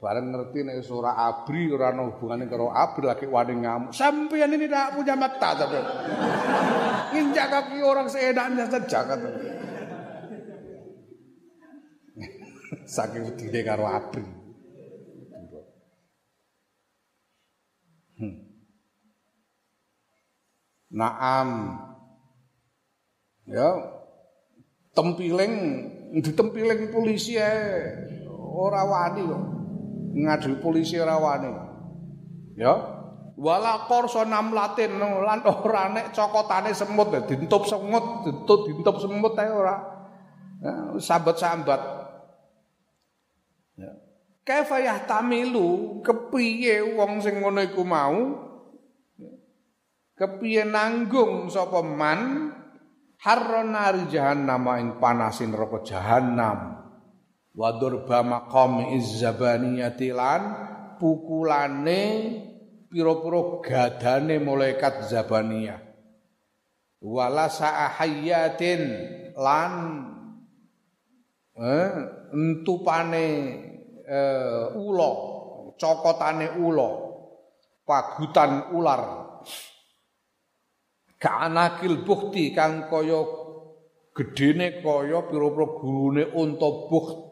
Bareng ngerti nek ora abri ora ana hubungane karo abri lagi wani ngamuk. Sampeyan ini tidak punya mata tapi. Injak kaki orang seenaknya saja kata. Saking wedine karo abri. Hmm. Naam. Ya. Tempiling ditempiling polisi ya ora wani kok. Ngadu polisi ora wani. Ya. Wala korso latin lan ora nek cokotane semut dintup semut, dintup dintup semut ae ora. Ya, sambat-sambat. Kaifa yahtamilu kepiye wong sing ngono iku mau? Kepiye nanggung sapa man? Harronari jahannam ing panasin neraka jahannam. Wa durba maqam izzabaniyati lan pukulane pira-pira gadane malaikat zabaniyah. Wala sa'ahayatin lan eh, entupane uh, ula, cokotane ula, pagutan ular. Kanakil bukti kang kaya gedene kaya pira-pira gulune unta bukht.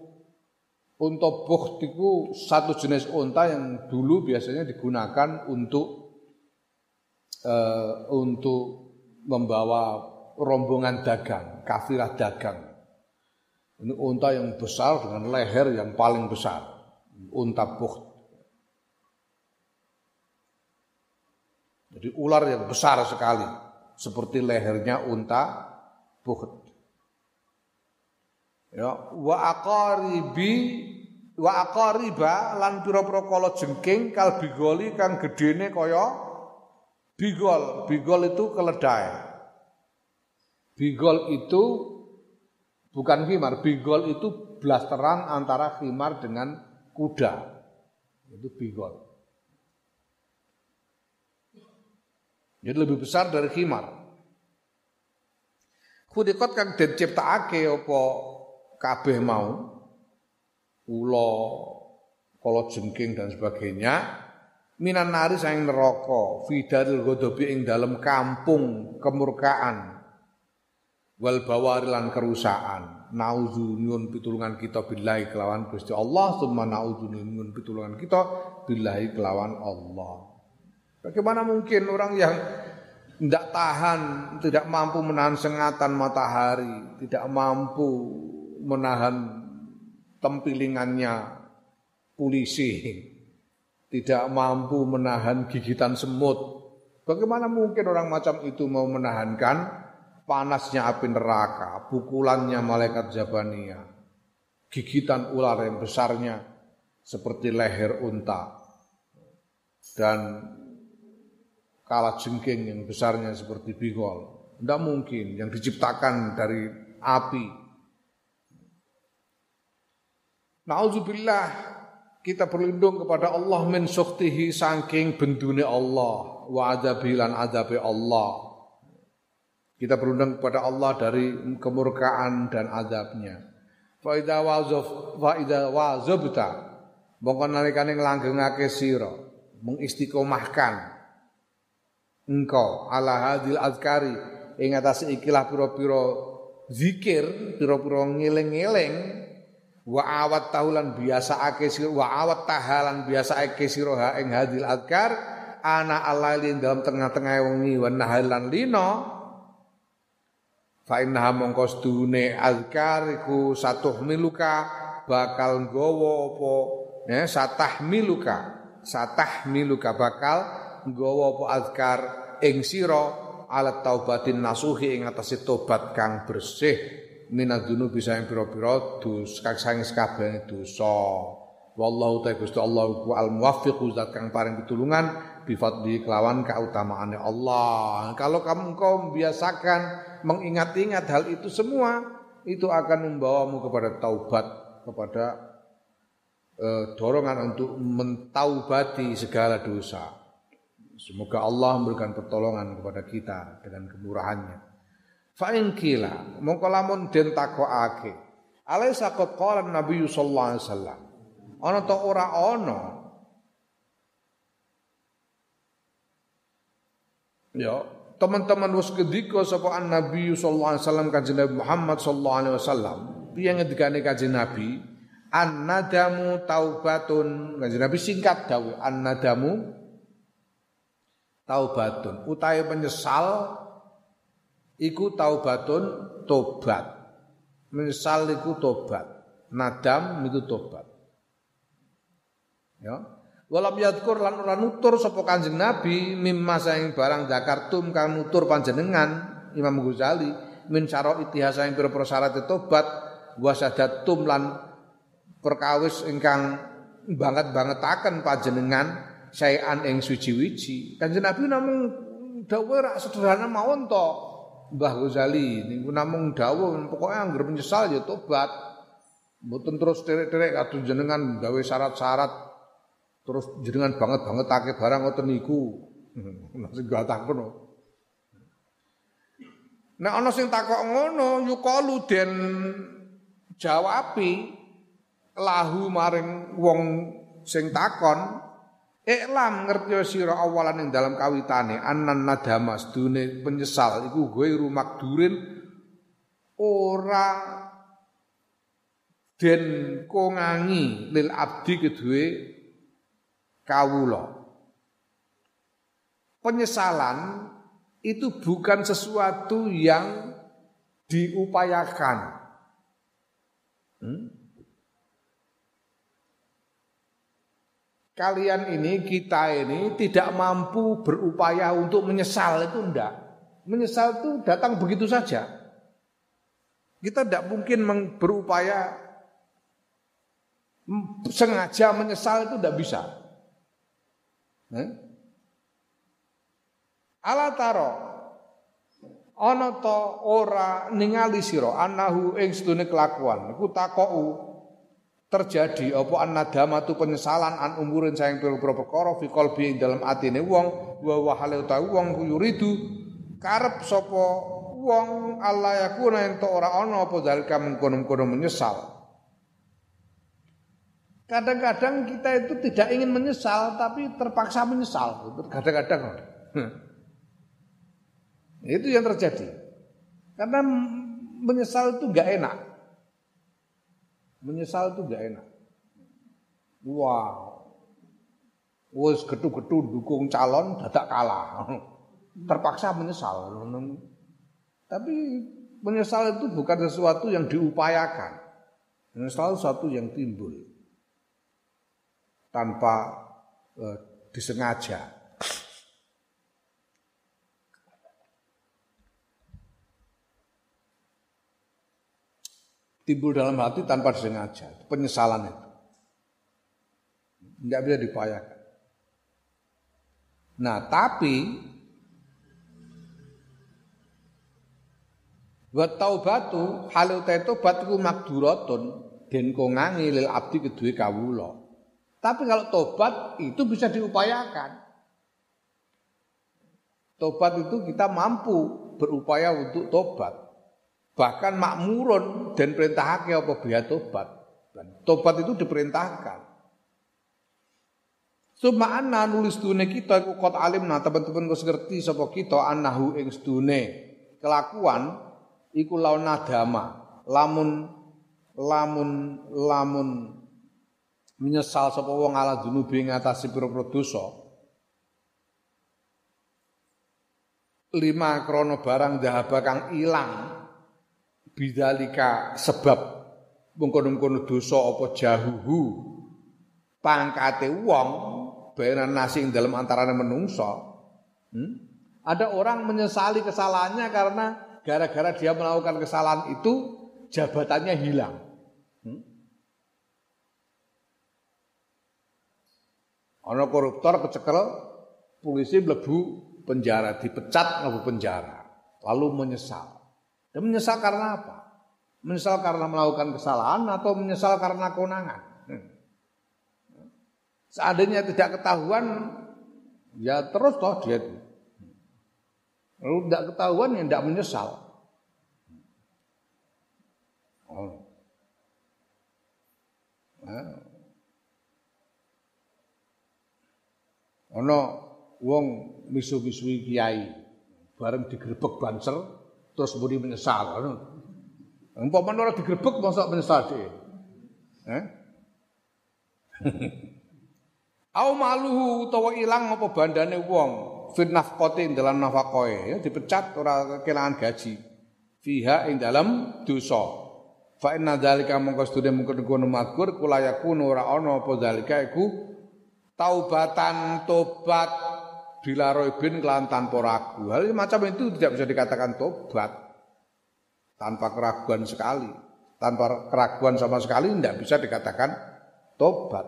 Unta bukht iku satu jenis unta yang dulu biasanya digunakan untuk uh, untuk membawa rombongan dagang, kafilah dagang. Ini unta yang besar dengan leher yang paling besar. Unta bukht. Jadi ular yang besar sekali. Seperti lehernya unta bukht. Ya, wa aqaribi wa aqariba lan pira-pira kala jengking kal bigoli kang gedene kaya bigol. Bigol itu keledai. Bigol itu Bukan khimar, bigol itu blasteran antara khimar dengan kuda. Itu bigol. Jadi lebih besar dari khimar. Kudikot kang den ciptakake apa kabeh mau ula kala jengking dan sebagainya minan nari sayang neraka fidaril godobi ing dalam kampung kemurkaan wal bawarilan kerusakan nauzu nyun pitulungan kita billahi kelawan Gusti Allah summa nauzu nyun pitulungan kita billahi kelawan Allah bagaimana mungkin orang yang tidak tahan, tidak mampu menahan sengatan matahari, tidak mampu menahan tempilingannya polisi, tidak mampu menahan gigitan semut. Bagaimana mungkin orang macam itu mau menahankan panasnya api neraka, pukulannya malaikat Jabania, gigitan ular yang besarnya seperti leher unta, dan kala jengking yang besarnya seperti bigol. Tidak mungkin yang diciptakan dari api. Nauzubillah kita berlindung kepada Allah min suktihi saking bendune Allah wa adabilan adabi Allah. Kita berlindung kepada Allah dari kemurkaan dan azabnya. Fa idza wazaf fa idza wazabta mongko nalikane nglanggengake sira mengistiqomahkan engkau ala hadil azkari ing atase ikilah pira-pira zikir pira-pira ngeling-eling wa awat tahulan biasa ake sira wa awat tahalan biasa ake sira ha ing hadil adkar ana alailin dalam tengah-tengah wengi wa nahalan lino fa inna mongko sedune azkar iku satuh miluka bakal nggawa apa ya satah miluka satah miluka bakal nggawa apa azkar ing sira alat taubatin nasuhi ing atase tobat kang bersih minadunu bisa yang pira-pira dus kang sang sakabehane dosa. Wallahu ta'ala Gusti Allah ku al muwaffiqu zat kang paring pitulungan bifadli kelawan keutamaannya Allah. Kalau kamu engkau membiasakan mengingat-ingat hal itu semua, itu akan membawamu kepada taubat, kepada eh, dorongan untuk mentaubati segala dosa. Semoga Allah memberikan pertolongan kepada kita dengan kemurahannya. Fa in kila mongko lamun den takokake. Alaisa qad qala Nabi sallallahu alaihi wasallam. Ana ta ora ana? Ya, teman-teman wis kedika sapa Nabi sallallahu alaihi wasallam kanjeng Nabi Muhammad sallallahu alaihi wasallam. Piye ngendikane kanjeng Nabi? An-nadamu taubatun. Kanjeng Nabi singkat dawuh an-nadamu taubatun. Utahe penyesal iku taubatun tobat. Misal iku tobat. Nadam itu tobat. Ya. Walam yadkur lan ora nutur sapa Kanjeng Nabi mimma saing barang zakartum kang nutur panjenengan Imam Ghazali min syara itihasa ing pira syarat tobat wasadatum lan perkawis ingkang banget-bangetaken panjenengan sayan ing suci-wici. Kanjeng Nabi namung dawuh rak sederhana mawon to. Mbah Ghazali niku namung dawuh pokoknya anggere menyesal ya tobat. Mboten terus terek-terek kadung jenengan gawe syarat-syarat terus jenengan banget-banget take barang ngoten niku. [laughs] Nasi gak takon. Nek ana sing takok ngono den jawabi lahu maring wong sing takon Iklam ngerti sira awalan ing dalam kawitane anan nadama sedune penyesal iku gue rumak durin ora den kongangi lil abdi kedue kawula. Penyesalan itu bukan sesuatu yang diupayakan. Hmm? kalian ini, kita ini tidak mampu berupaya untuk menyesal itu enggak. Menyesal itu datang begitu saja. Kita tidak mungkin berupaya sengaja menyesal itu tidak bisa. Ala taro. Ana to ora ningali sira anahu ing sedune kelakuan. Iku takou terjadi apa an tu penyesalan an umurin sayang pira-pira perkara fi qalbi ing dalam atine wong wa wa hale utawi wong yuridu karep sapa wong Allah yakuna ento ora ana apa dalika mengkono-kono menyesal. Kadang-kadang kita itu tidak ingin menyesal tapi terpaksa menyesal. Kadang-kadang. Itu yang terjadi. Karena menyesal itu enggak enak. Menyesal itu enggak enak. Wow. Wes getu-getu dukung calon dadak kalah. [laughs] Terpaksa menyesal. Tapi menyesal itu bukan sesuatu yang diupayakan. Menyesal sesuatu yang timbul tanpa eh, disengaja. Timbul dalam hati tanpa disengaja, penyesalan itu. Enggak bisa diupayakan. Nah, tapi Wa taubatu halu tobat iku makduratun den kongangi lil abdi kedue kawula. Tapi kalau tobat itu bisa diupayakan. Tobat itu kita mampu berupaya untuk tobat. Bahkan makmurun dan perintahake apa biya tobat. Dan tobat itu diperintahkan. Suma anna nulis dunia kita iku kot alim nah teman-teman kau ngerti sapa kita anahu ing sedune kelakuan iku laun nadama lamun lamun lamun menyesal sapa wong ala dunubi ngatasi pira-pira dosa. Lima krono barang dahaba kang ilang bidzalika sebab mungkon-mungkon dosa apa jahuhu. Pangkate wong bayaran nasi dalam antarane menungso hmm? ada orang menyesali kesalahannya karena gara-gara dia melakukan kesalahan itu jabatannya hilang Ono koruptor kecekel, polisi mlebu penjara, dipecat mlebu penjara, lalu menyesal. Dan menyesal karena apa? Menyesal karena melakukan kesalahan atau menyesal karena kewenangan? Hmm. Seandainya tidak ketahuan, ya terus toh dia itu. Lalu tidak ketahuan ya tidak menyesal. Oh. Nah. Ana wong misu-misui kiai bareng digerebek banser terus muni menyesal. Umpama ora digerebek mosok menyesal dhewe. Eh? [laughs] Au maluhu utawa ilang apa bandane wong fit nafqati dalam nafaqoe ya dipecat ora kelangan gaji. Fiha ing dalam dosa. Fa inna dzalika mongko sedune mungkon kono makur kula yakunu ora ana apa dzalika iku taubatan tobat bila roibin kelan tanpa ragu. Hal macam itu tidak bisa dikatakan tobat tanpa keraguan sekali. Tanpa keraguan sama sekali tidak bisa dikatakan tobat.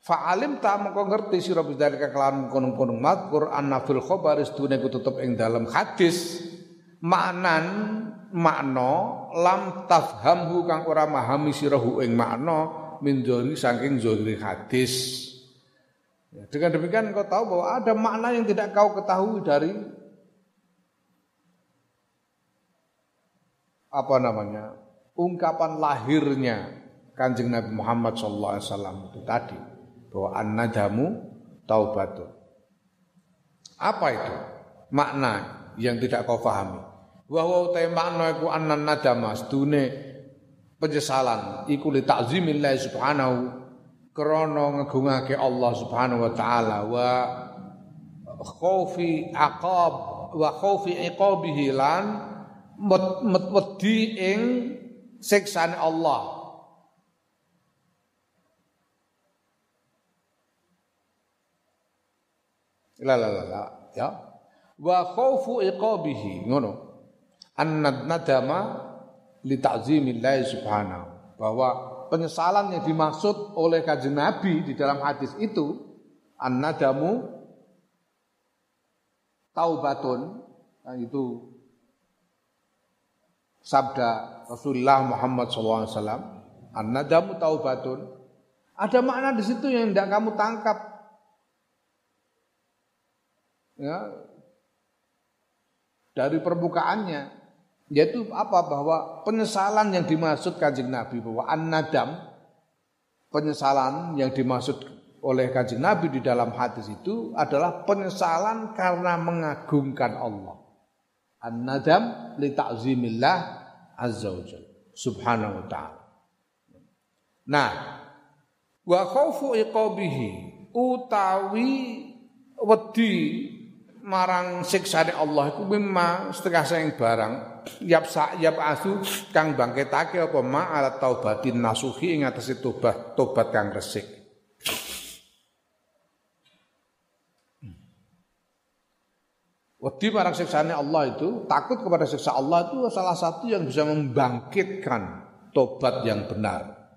Fa'alim tak mengko ngerti sira bidzalika kelawan kono-kono mazkur anna fil khabar istune ku tetep ing dalam hadis maknan makna lam tafhamhu kang ora mahami sirahu ing makna min saking zahiri hadis. Ya, dengan demikian kau tahu bahwa ada makna yang tidak kau ketahui dari apa namanya ungkapan lahirnya kanjeng Nabi Muhammad SAW itu tadi bahwa an-nadamu taubatun. Apa itu makna yang tidak kau pahami? Bahwa utai makna iku annan nadama sedune penyesalan iku li ta'zimillah subhanahu krana ngegungake Allah Subhanahu wa taala wa khaufi aqab wa khaufi iqabihi lan wedi ing siksane Allah. La la la ya. Wa khaufu iqabihi ngono. An nadama li ta'zimillahi subhanahu bahwa penyesalan yang dimaksud oleh kajian Nabi di dalam hadis itu an-nadamu taubatun nah itu sabda Rasulullah Muhammad SAW an-nadamu taubatun. Ada makna di situ yang tidak kamu tangkap. Ya. Dari permukaannya Yaitu apa bahwa penyesalan yang dimaksud kanjeng Nabi bahwa an-nadam penyesalan yang dimaksud oleh kanjeng Nabi di dalam hadis itu adalah penyesalan karena mengagungkan Allah. An-nadam li ta'zimillah azza wa subhanahu wa ta'ala. Nah, wa khaufu iqabihi utawi wedi marang siksane Allah iku mimma setengah sayang barang yap sa yap asu kang bangkitake apa ma ala taubatin nasuhi ing atase tobat tobat kang resik Wedi marang siksane Allah itu, takut kepada siksa Allah itu salah satu yang bisa membangkitkan tobat yang benar.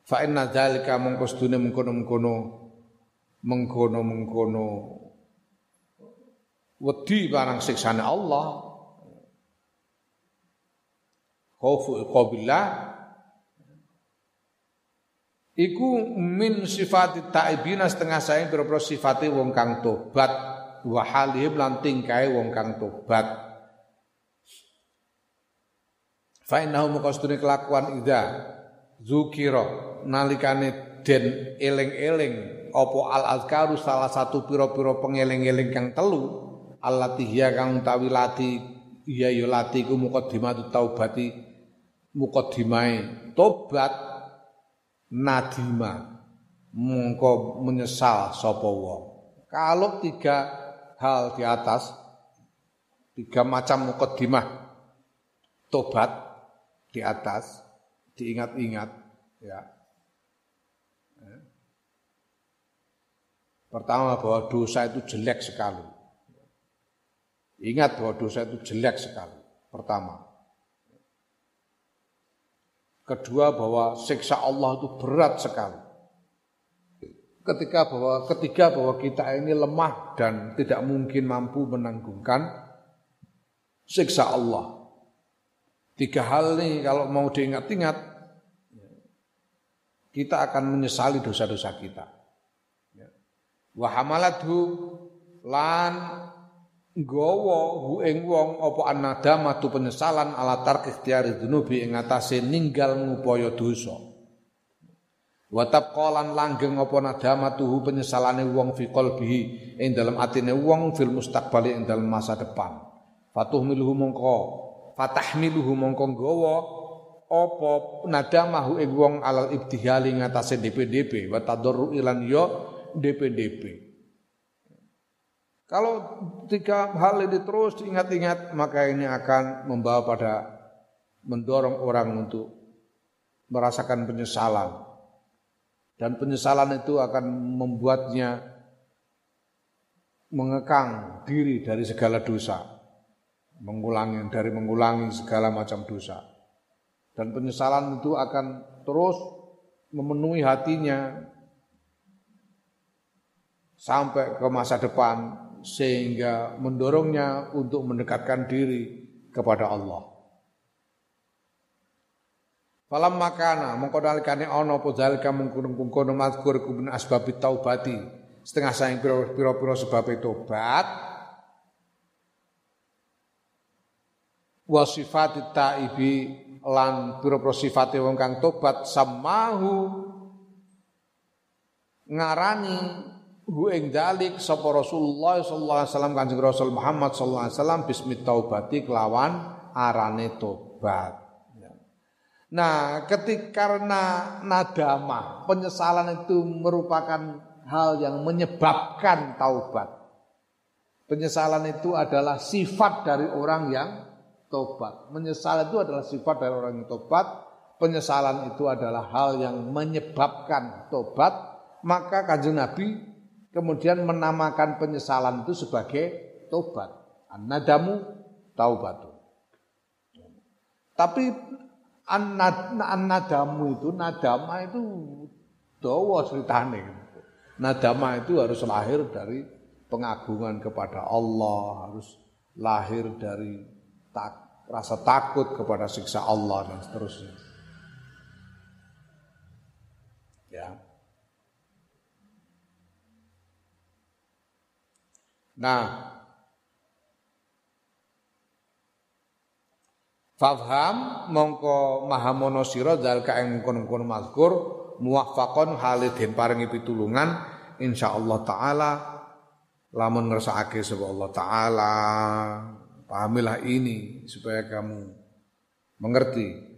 Fa inna dzalika sedune mengkono-mengkono mengkono-mengkono wedi barang siksane Allah. Khaufu iqabillah. Iku min sifat taibina setengah saya berpro sifate wong kang tobat. Wa halihim lan tingkae wong kang tobat. Fa muqastune kelakuan ida zukira nalikane den eling-eling. Apa al azkaru salah satu pira-pira pengeling-eling kang telu allati hiya kang utawi lati iya ya lati ku muqaddimatu taubati muqaddimai tobat nadima mongko menyesal sapa kalau tiga hal di atas tiga macam muqaddimah tobat di atas diingat-ingat ya. Pertama bahwa dosa itu jelek sekali. Ingat bahwa dosa itu jelek sekali. Pertama. Kedua bahwa siksa Allah itu berat sekali. Ketika bahwa ketiga bahwa kita ini lemah dan tidak mungkin mampu menanggungkan siksa Allah. Tiga hal ini kalau mau diingat-ingat kita akan menyesali dosa-dosa kita. Wahamaladhu lan nggawa hu ing wong apa anadama tu penyesalan ala tark ikhtiyari dzunubi ing atase ninggal ngupaya dosa. Wa tabqalan langgeng apa nadama tuhu penyesalane wong fi qalbihi ing dalam atine wong fil mustaqbali ing dalam masa depan. Fatuh miluhu mongko fatahmiluhu mongko nggawa apa nadamahu ing wong alal ibtihali ngatasé DPDP wa tadarru ilan yo DPDP kalau tiga hal ini terus diingat-ingat maka ini akan membawa pada mendorong orang untuk merasakan penyesalan. Dan penyesalan itu akan membuatnya mengekang diri dari segala dosa. Mengulangi dari mengulangi segala macam dosa. Dan penyesalan itu akan terus memenuhi hatinya sampai ke masa depan sehingga mendorongnya untuk mendekatkan diri kepada Allah. Falam makana ana apa zalika mungkon-mungkon mazkur kubun asbab taubati setengah saing pira-pira sebab tobat wa sifat taibi lan pira-pira sifate wong kang tobat samahu ngarani hu ing dalik sapa Rasulullah sallallahu alaihi wasallam Kanjeng Rasul Muhammad sallallahu alaihi wasallam bismi taubati kelawan arane tobat. Ya. Nah, ketika karena nadama, penyesalan itu merupakan hal yang menyebabkan taubat. Penyesalan itu adalah sifat dari orang yang tobat. Menyesal itu adalah sifat dari orang yang tobat. Penyesalan itu adalah hal yang menyebabkan tobat. Maka kanjeng Nabi kemudian menamakan penyesalan itu sebagai tobat. An-nadamu taubatu. Tapi an-nadamu itu, nadama itu dawa ceritane. Nadama itu harus lahir dari pengagungan kepada Allah, harus lahir dari tak, rasa takut kepada siksa Allah dan seterusnya. Ya. Nah, Fafham mongko mahamono sira zalika ing kono-kono mazkur muwaffaqon halidin paringi pitulungan insyaallah taala lamun ngersakake sapa Allah taala. Pahamilah ini supaya kamu mengerti.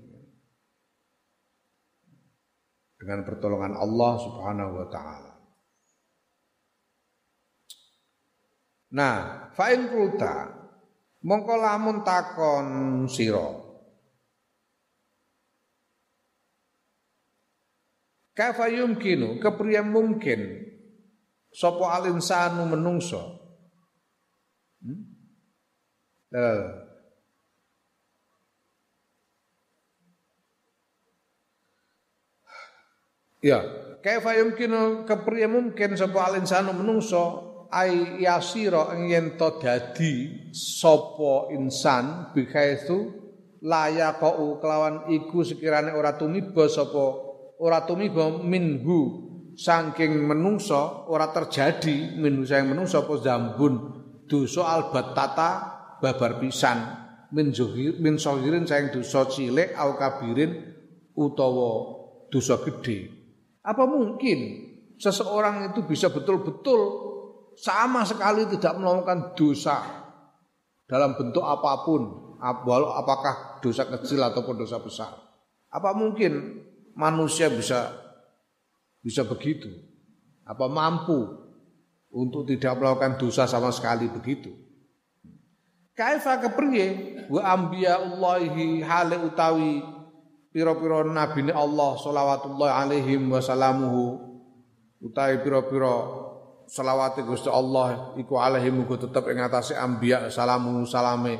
Dengan pertolongan Allah Subhanahu wa taala. Nah, fa'in kulta mongko lamun takon sira Kafa yumkinu kepriye mungkin sapa al insanu menungso hmm? Eh. Ya, kaifa yumkinu kepriye mungkin sapa al insanu menungso ai yasira yen to dadi sapa insan bikaitu layaqau kelawan iku sekirane ora tumiba sapa ora tumiba minhu. Saking menungso ora terjadi minhu saking menungso apa zambun. Dosa albatata babar pisan. Min zuhir min sahirin saking dosa cilik au kabirin utawa dosa gede apa mungkin seseorang itu bisa betul-betul sama sekali tidak melakukan dosa dalam bentuk apa pun, apakah dosa kecil ataupun dosa besar. Apa mungkin manusia bisa bisa begitu? Apa mampu untuk tidak melakukan dosa sama sekali begitu? Kaifa kepriye wa ambiyaullahi hale utawi pira-pira nabine Allah sholawatullah alaihim wa salamuhu utawi pira-pira selawat Gusti Allah iku alaihi muga tetep ing atase anbiya salamu salame.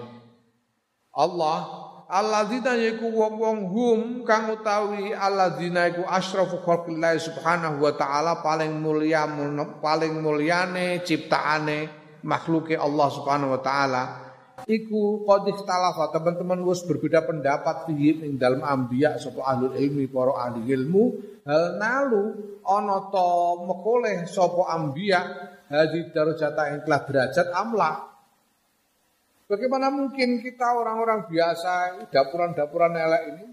Allah alladzina yaiku wong-wong hum kang utawi alladzina iku asyrafu khalqillah subhanahu wa taala paling mulia paling mulyane ciptaane makhluke Allah subhanahu wa taala iku qad ikhtalafa. Teman-teman wis berbeda pendapat fihi ing dalam anbiya sapa ahlul ilmi para ahli ilmu. Hal nalu ana ta mekoleh sapa ambiya hadi darajata yang telah derajat amla. Bagaimana mungkin kita orang-orang biasa dapuran-dapuran elek ini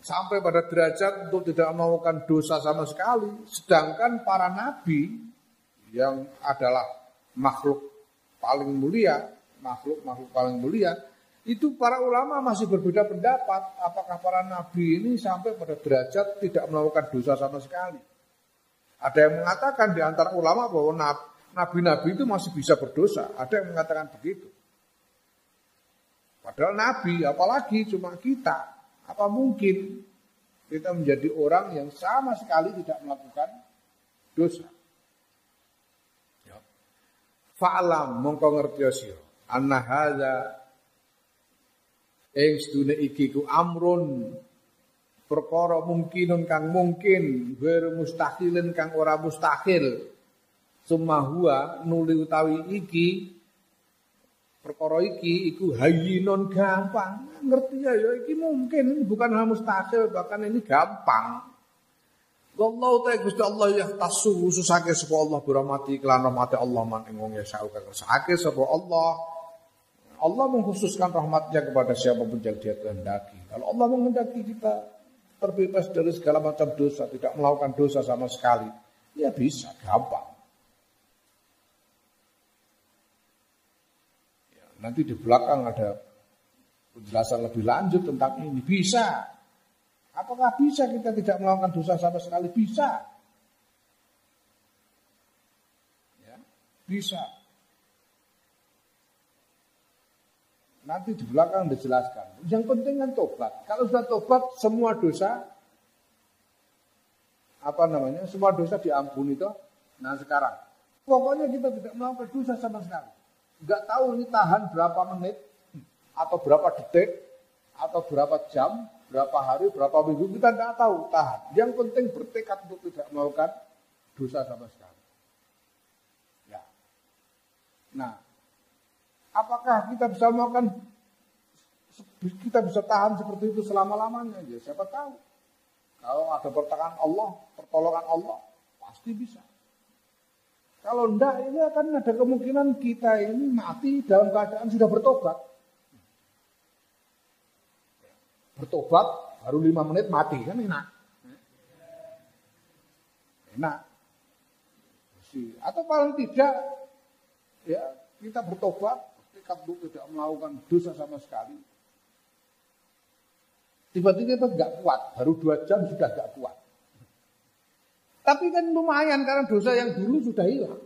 sampai pada derajat untuk tidak melakukan dosa sama sekali sedangkan para nabi yang adalah makhluk paling mulia makhluk makhluk paling mulia itu para ulama masih berbeda pendapat apakah para nabi ini sampai pada derajat tidak melakukan dosa sama sekali. Ada yang mengatakan di antara ulama bahwa nabi-nabi itu masih bisa berdosa. Ada yang mengatakan begitu. Padahal nabi, apalagi cuma kita. Apa mungkin kita menjadi orang yang sama sekali tidak melakukan dosa? Fa'alam mongko ngerti sira anna hadza ing sedune iki ku amrun perkara mungkinun kang mungkin ghairu mustahilin kang ora mustahil. Summa huwa nuli utawi iki perkara iki iku hayyinun gampang. Ngerti ya ya iki mungkin bukan hal mustahil bahkan ini gampang Allah ta Gusti Allah ya tasu khususake sapa Allah berahmati kelan rahmati Allah man ing wong ya sauka kersake sapa Allah Allah mengkhususkan rahmatnya kepada siapa pun yang dia kehendaki. Kalau Allah menghendaki kita terbebas dari segala macam dosa, tidak melakukan dosa sama sekali, ya bisa, gampang. Ya, nanti di belakang ada penjelasan lebih lanjut tentang ini. Bisa. Apakah bisa kita tidak melakukan dosa sama sekali? Bisa. Ya, bisa. Nanti di belakang dijelaskan. Yang penting kan tobat. Kalau sudah tobat, semua dosa apa namanya? Semua dosa diampuni toh. Nah sekarang, pokoknya kita tidak melakukan dosa sama sekali. Enggak tahu ini tahan berapa menit atau berapa detik atau berapa jam, berapa hari, berapa minggu kita tidak tahu tahan. Yang penting bertekad untuk tidak melakukan dosa sama sekali. Ya. Nah, Apakah kita bisa melakukan kita bisa tahan seperti itu selama-lamanya? Ya siapa tahu. Kalau ada pertolongan Allah, pertolongan Allah, pasti bisa. Kalau enggak ini akan ada kemungkinan kita ini mati dalam keadaan sudah bertobat. Bertobat baru lima menit mati kan enak. Enak. Atau paling tidak ya kita bertobat untuk tidak melakukan dosa sama sekali. Tiba-tiba kita nggak kuat, baru dua jam sudah nggak kuat. Tapi kan lumayan karena dosa yang dulu sudah hilang.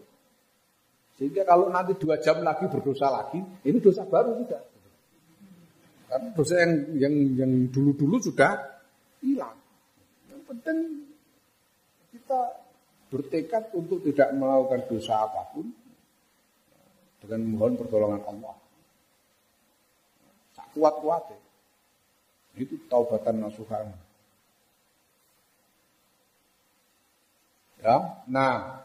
Sehingga kalau nanti dua jam lagi berdosa lagi, ini dosa baru sudah. Karena dosa yang yang yang dulu-dulu sudah hilang. Yang penting kita bertekad untuk tidak melakukan dosa apa pun dengan mohon pertolongan Allah. Tak kuat-kuat Itu taubatan nasuhan. Ya, nah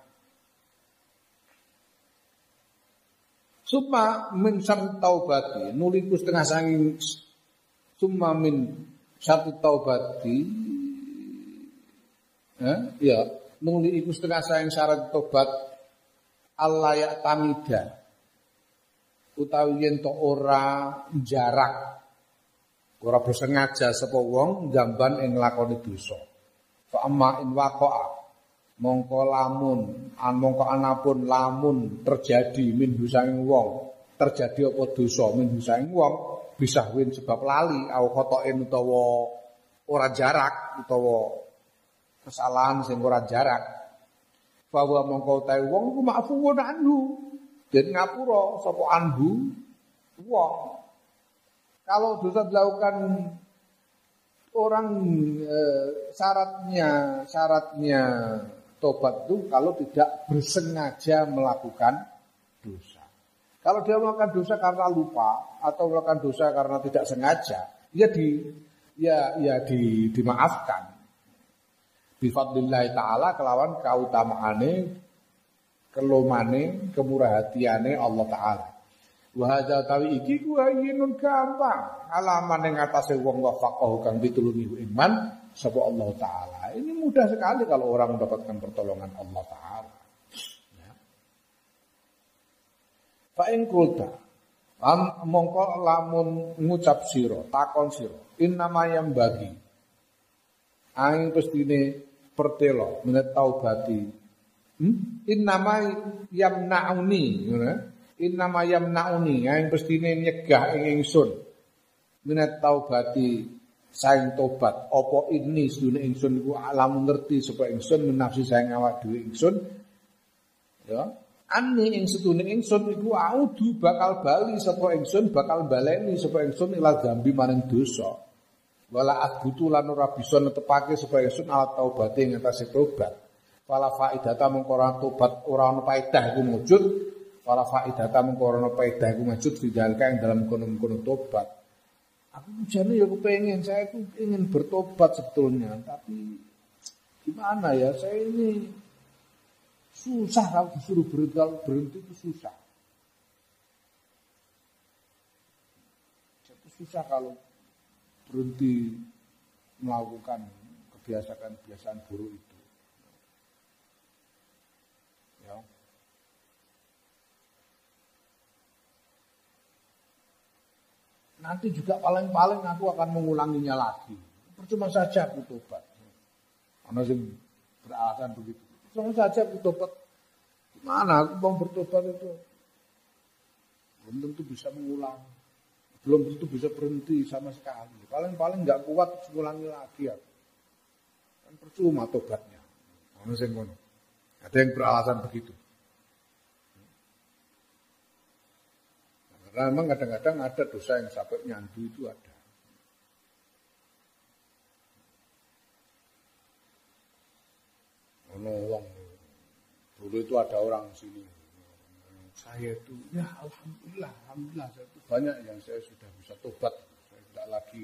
Summa min satu taubati nuliku setengah sanging summa min satu taubati ya, ya nuli iku setengah sanging syarat tobat Allah ya tamida utawi yen to ora jarak ora bersengaja sapa wong jamban ing lakoni dosa. Fa amma in waqa'a mongko lamun an mongko anapun lamun terjadi min husanging wong terjadi apa dosa min husanging wong bisa win sebab lali au khotoen utawa ora jarak utawa kesalahan sing ora jarak. Bahwa mongko tahu wong ku maafuun anhu. Dan ngapura sapa anhu? Wong. Kalau dosa dilakukan orang e, syaratnya syaratnya Tobat itu kalau tidak bersengaja melakukan dosa. Kalau dia melakukan dosa karena lupa atau melakukan dosa karena tidak sengaja, ya di ya ya di, dimaafkan. Bifadlillah taala kelawan kautamaane kelomane kemurahatiane Allah taala. Wa hadza tawi iki ku ayinun gampang. Alaman ing atase wong wafaqahu kang pitulungi iman sapa Allah taala. Mudah sekali kalau orang mendapatkan pertolongan Allah Ta'ala. Ya. Fa'in kulta. Am, mongko lamun ngucap siro, takon siro. Innama yang bagi. Aing pestine pertelo menet taubati. Hmm? Innama yamnauni. Innama yamnauni. Aing pestine nyegah ing ingsun. Menet taubati saing tobat apa ini sedune ingsun iku alam ngerti supaya ingsun menafsi saing awak dhewe ingsun? Ya. Ani ing sedune ingsun iku audu bakal bali sapa ingsun bakal baleni sapa ingsun ila gambi maring dosa. Wala adbutu lan ora bisa netepake supaya ingsun ala taubate ing atase tobat. Wala faidata mengko tobat ora ana faedah iku wujud wala faidata mengko ora iku wujud ing dalam kono-kono tobat Aku jadi ya pengen, saya tuh ingin bertobat sebetulnya, tapi gimana ya, saya ini susah kalau disuruh berhenti, berhenti itu susah. Itu susah kalau berhenti melakukan kebiasaan-kebiasaan buruk itu. Nanti juga paling-paling aku akan mengulanginya lagi. Percuma saja aku tobat. Karena sing beralasan begitu. Percuma saja aku tobat. Gimana aku mau bertobat itu? Belum tentu bisa mengulang. Belum tentu bisa berhenti sama sekali. Paling-paling nggak kuat mengulangi lagi ya. Kan percuma tobatnya. Karena sing Ada yang beralasan begitu. Karena memang kadang-kadang ada dosa yang sampai nyandu itu ada. Ono wong dulu itu ada orang sini. Saya itu ya alhamdulillah, alhamdulillah saya itu banyak yang saya sudah bisa tobat. Saya tidak lagi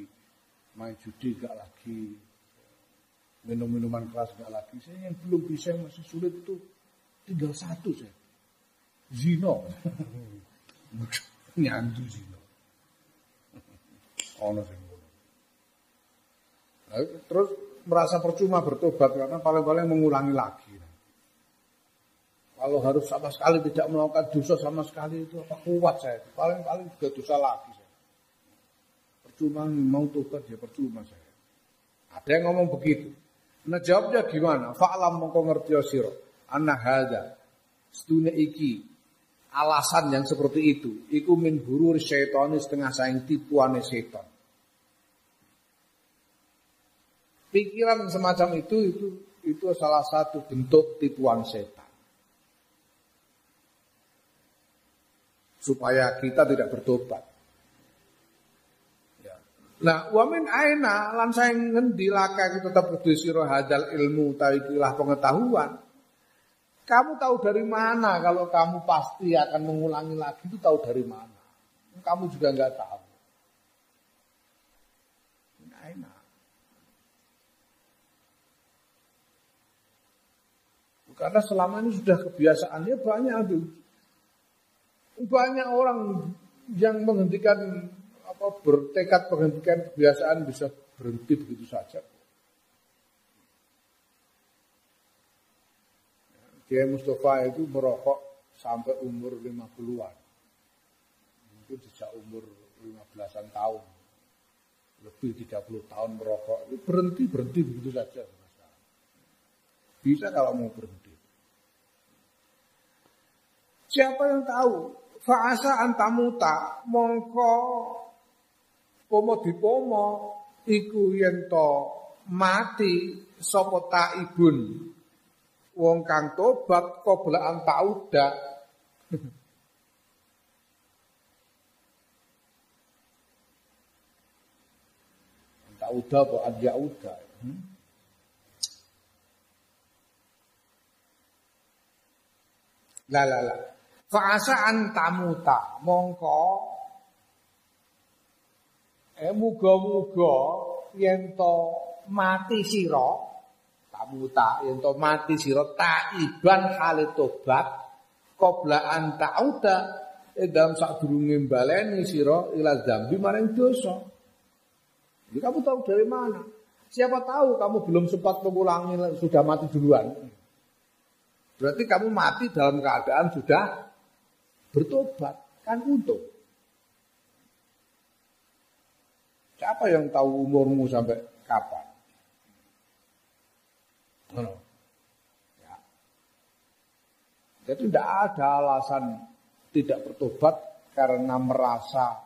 main judi, tidak lagi minum minuman keras, tidak lagi. Saya yang belum bisa yang masih sulit itu tinggal satu saya. Zino. [laughs] nyandu zina. Ono sing. Terus merasa percuma bertobat karena paling-paling mengulangi lagi. Kalau harus sama sekali tidak melakukan dosa sama sekali itu apa kuat saya. Paling-paling juga dosa lagi saya. Percuma mau tobat ya percuma saya. Ada yang ngomong begitu. Nah jawabnya gimana? Fa'lam mongko ngerti sira. Anna hadza. Setune iki alasan yang seperti itu. Iku min hurur syaitan setengah saing tipuane setan. Pikiran semacam itu itu itu salah satu bentuk tipuan setan. supaya kita tidak bertobat. Ya. Nah, wamin aina lan saing ngendi laka tetap kudu sira hadal ilmu pengetahuan. Kamu tahu dari mana kalau kamu pasti akan mengulangi lagi itu tahu dari mana? Kamu juga nggak tahu. Aina. Karena selama ini sudah kebiasaannya banyak tuh banyak orang yang menghentikan apa bertekad menghentikan kebiasaan bisa berhenti begitu saja. Kiai Mustafa itu merokok sampai umur 50-an. Mungkin sejak umur 15-an tahun. Lebih 30 tahun merokok. Itu berhenti, berhenti begitu saja. Bisa kalau mau berhenti. Siapa yang tahu Fa'asa antamuta mongko pomo dipomo iku yen to mati sapa taibun wong kang tobat qoblaan tauda [laughs] tauda apa? Adjauda hmm? La la la. Fa'asa antamuta mongko. Eh muga-muga yen to mati sira tamuta yen to mati sira taiban hale tobat qabla an ta'uda eh dalam sadurunge baleni sira ila zambi maring dosa. Jadi kamu tahu dari mana? Siapa tahu kamu belum sempat mengulangi sudah mati duluan. Berarti kamu mati dalam keadaan sudah bertobat kan untung. Siapa yang tahu umurmu sampai kapan? Ya. Jadi tidak ada alasan tidak bertobat karena merasa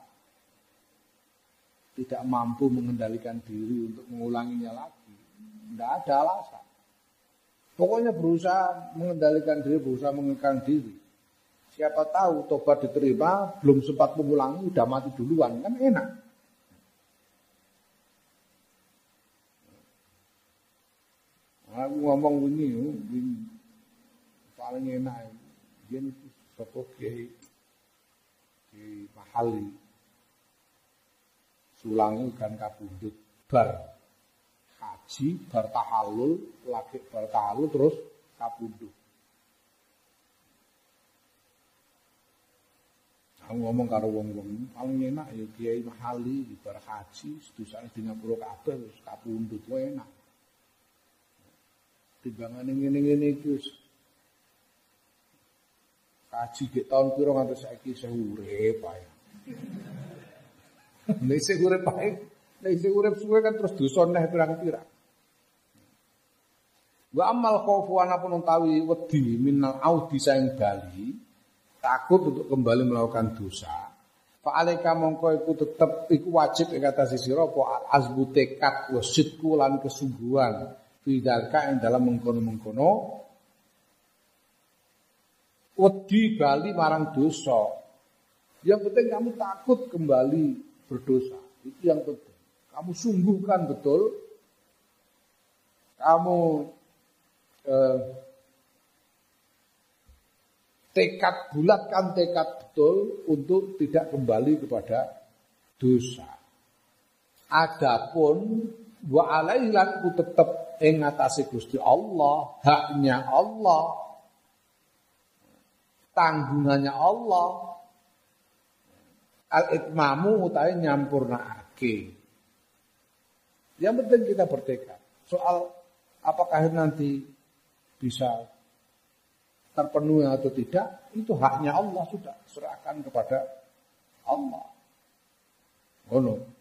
tidak mampu mengendalikan diri untuk mengulanginya lagi. Tidak ada alasan. Pokoknya berusaha mengendalikan diri, berusaha mengendalikan diri. Siapa tahu tobat diterima, belum sempat mengulangi, udah mati duluan, kan enak. Aku ngomong ini, ini paling enak. Itu sapa kiai di mahali. Sulangi kan kabundut bar haji, bar tahalul, lagi bar tahalul terus kabundut. Aku ngomong karo wong-wong paling enak ya Kiai Mahali bar haji sedusane di kabeh wis kapundhut wae enak. Timbangane ngene-ngene iki wis kaji ge tahun piro nganti saiki isih urip ae. [laughs] Nek isih urip ae, nek kan terus dosa neh pirang-pirang. Wa amal khaufu ana pun utawi wedi minal audi saing bali takut untuk kembali melakukan dosa, Fa'alaika mongko iku tetep iku wajib ing atas sira apa azbu tekad wasidku lan kesungguhan fidalka yang dalam mengkono-mengkono wedi bali marang dosa. Yang penting kamu takut kembali berdosa. Itu yang penting. Kamu sungguhkan betul. Kamu eh, tekad bulatkan tekad betul untuk tidak kembali kepada dosa. Adapun wa alailan ku tetep ing atase Gusti Allah, haknya Allah, tanggungannya Allah. Al itmamu utawi nyampurnaake. Yang penting kita bertekad. Soal apakah nanti bisa terpenuhi atau tidak itu haknya Allah sudah serahkan kepada Allah. Oh no.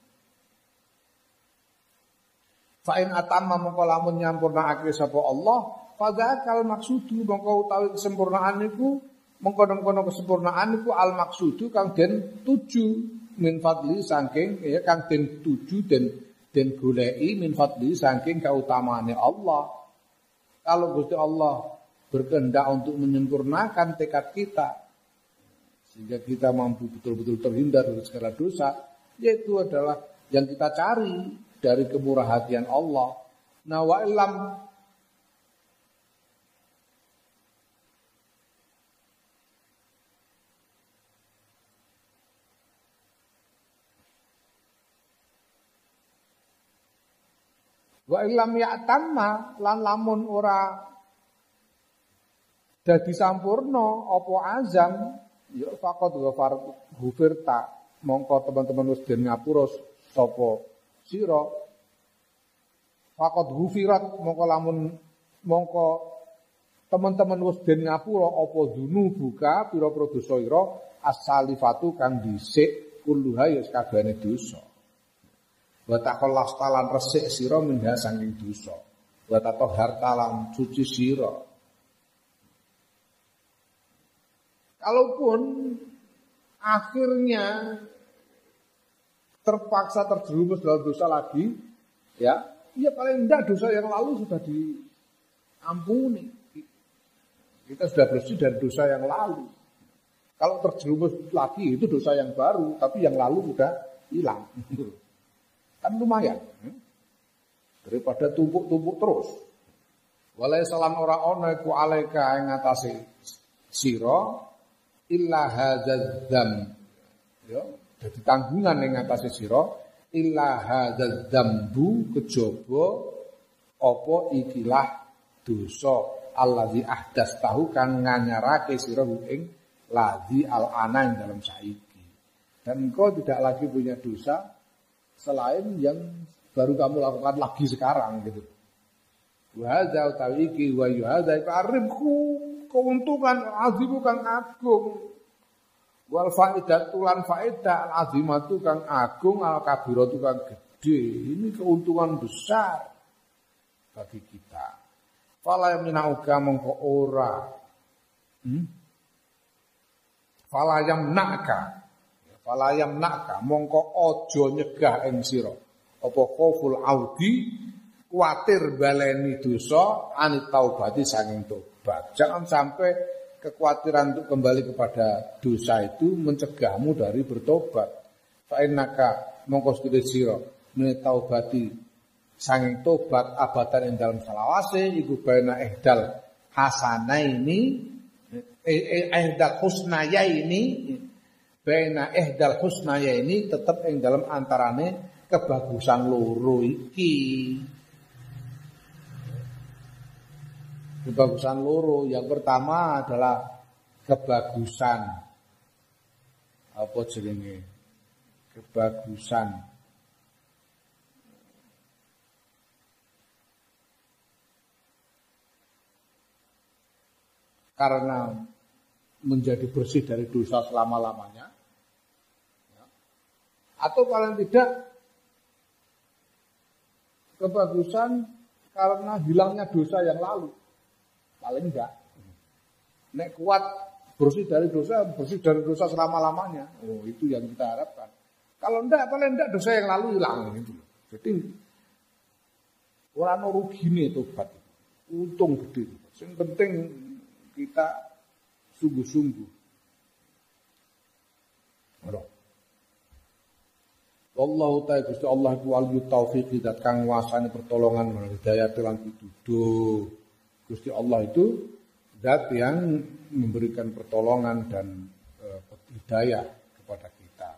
Fa'in atama mongko lamun nyampurnakake sapa Allah, fadzakal maksudu mongko utawi kesempurnaan niku mengkono-kono kesempurnaan niku al maksudu kang den tuju min fadli saking ya kang den tuju den den goleki min fadli saking kautamaane Allah. Kalau Gusti Allah berkehendak untuk menyempurnakan tekad kita sehingga kita mampu betul-betul terhindar dari segala dosa, yaitu adalah yang kita cari dari kemurah hatian Allah. Nah wa ilam Wa ilam ya'tamma lan lamun ora dadi sampurno apa azam ya faqad ghafar hufirta mongko teman-teman wis den ngapura sira faqad hufirat mongko lamun mongko teman-teman wis den ngapura apa dunu buka pira-pira dosa ira as-salifatu kang dhisik kulluha ya kabehane dosa. Wa taqallas talan resik sira minha saking dosa. Wa tatahhar talan suci sira. Kalaupun akhirnya terpaksa terjerumus dalam dosa lagi, ya, ya paling tidak dosa yang lalu sudah diampuni. Kita sudah bersih dari dosa yang lalu. Kalau terjerumus lagi itu dosa yang baru, tapi yang lalu sudah hilang. [laughs] Kan lumayan. Hmm? Daripada tumpuk-tumpuk terus. Walai salam ora ono iku alaika ing atase sira illa hadzal Ya, jadi tanggungan yang atase sira illa hadzal kejaba apa ikilah dosa allazi ahdas tahu kang nganyarake sira ing ladzi al ana dalam saiki. Dan engkau tidak lagi punya dosa selain yang baru kamu lakukan lagi sekarang gitu. Wa hadza utawi iki wa yuhadza iku keuntungan azimu kang agung Wal faidatu lan faedah al azimatu kang agung al kabiratu kang gede. Ini keuntungan besar bagi kita. Fala yang minauka mongko ora. Hmm? Fala yang naka. Fala yang naka mongko ojo nyegah ing sira. Apa khoful audi kuatir baleni dosa anit taubati sanging tobat. Jangan sampai kekhawatiran untuk kembali kepada dosa itu mencegahmu dari bertobat. Fa'innaka mongko sedhe sira taubati sanging tobat abadan ing dalam salawase iku baina ihdal hasanaini eh, eh, ihdal husnaya ini baina ihdal husnaya ini tetap ing dalam antarane kebagusan loro iki. Kebagusan loro. Yang pertama adalah kebagusan. Apa jenenge? Kebagusan. Karena menjadi bersih dari dosa selama-lamanya. Ya. atau paling tidak kebagusan karena hilangnya dosa yang lalu Paling enggak. Nek kuat bersih dari dosa, bersih dari dosa selama-lamanya. Oh, itu yang kita harapkan. Kalau enggak, paling enggak dosa yang lalu hilang gitu. Jadi orang rugi nih tobat. Untung gede. Yang penting kita sungguh-sungguh. Allah ta'ala Gusti Allah ku wali taufiq kang wasane pertolongan hidayah lan pituduh. Gusti Allah itu zat yang memberikan pertolongan dan e, hidayah kepada kita.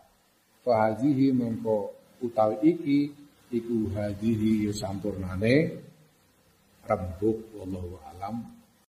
Fahazihi mengko utawi iki iku hadihi sampurnane rembuk wallahu alam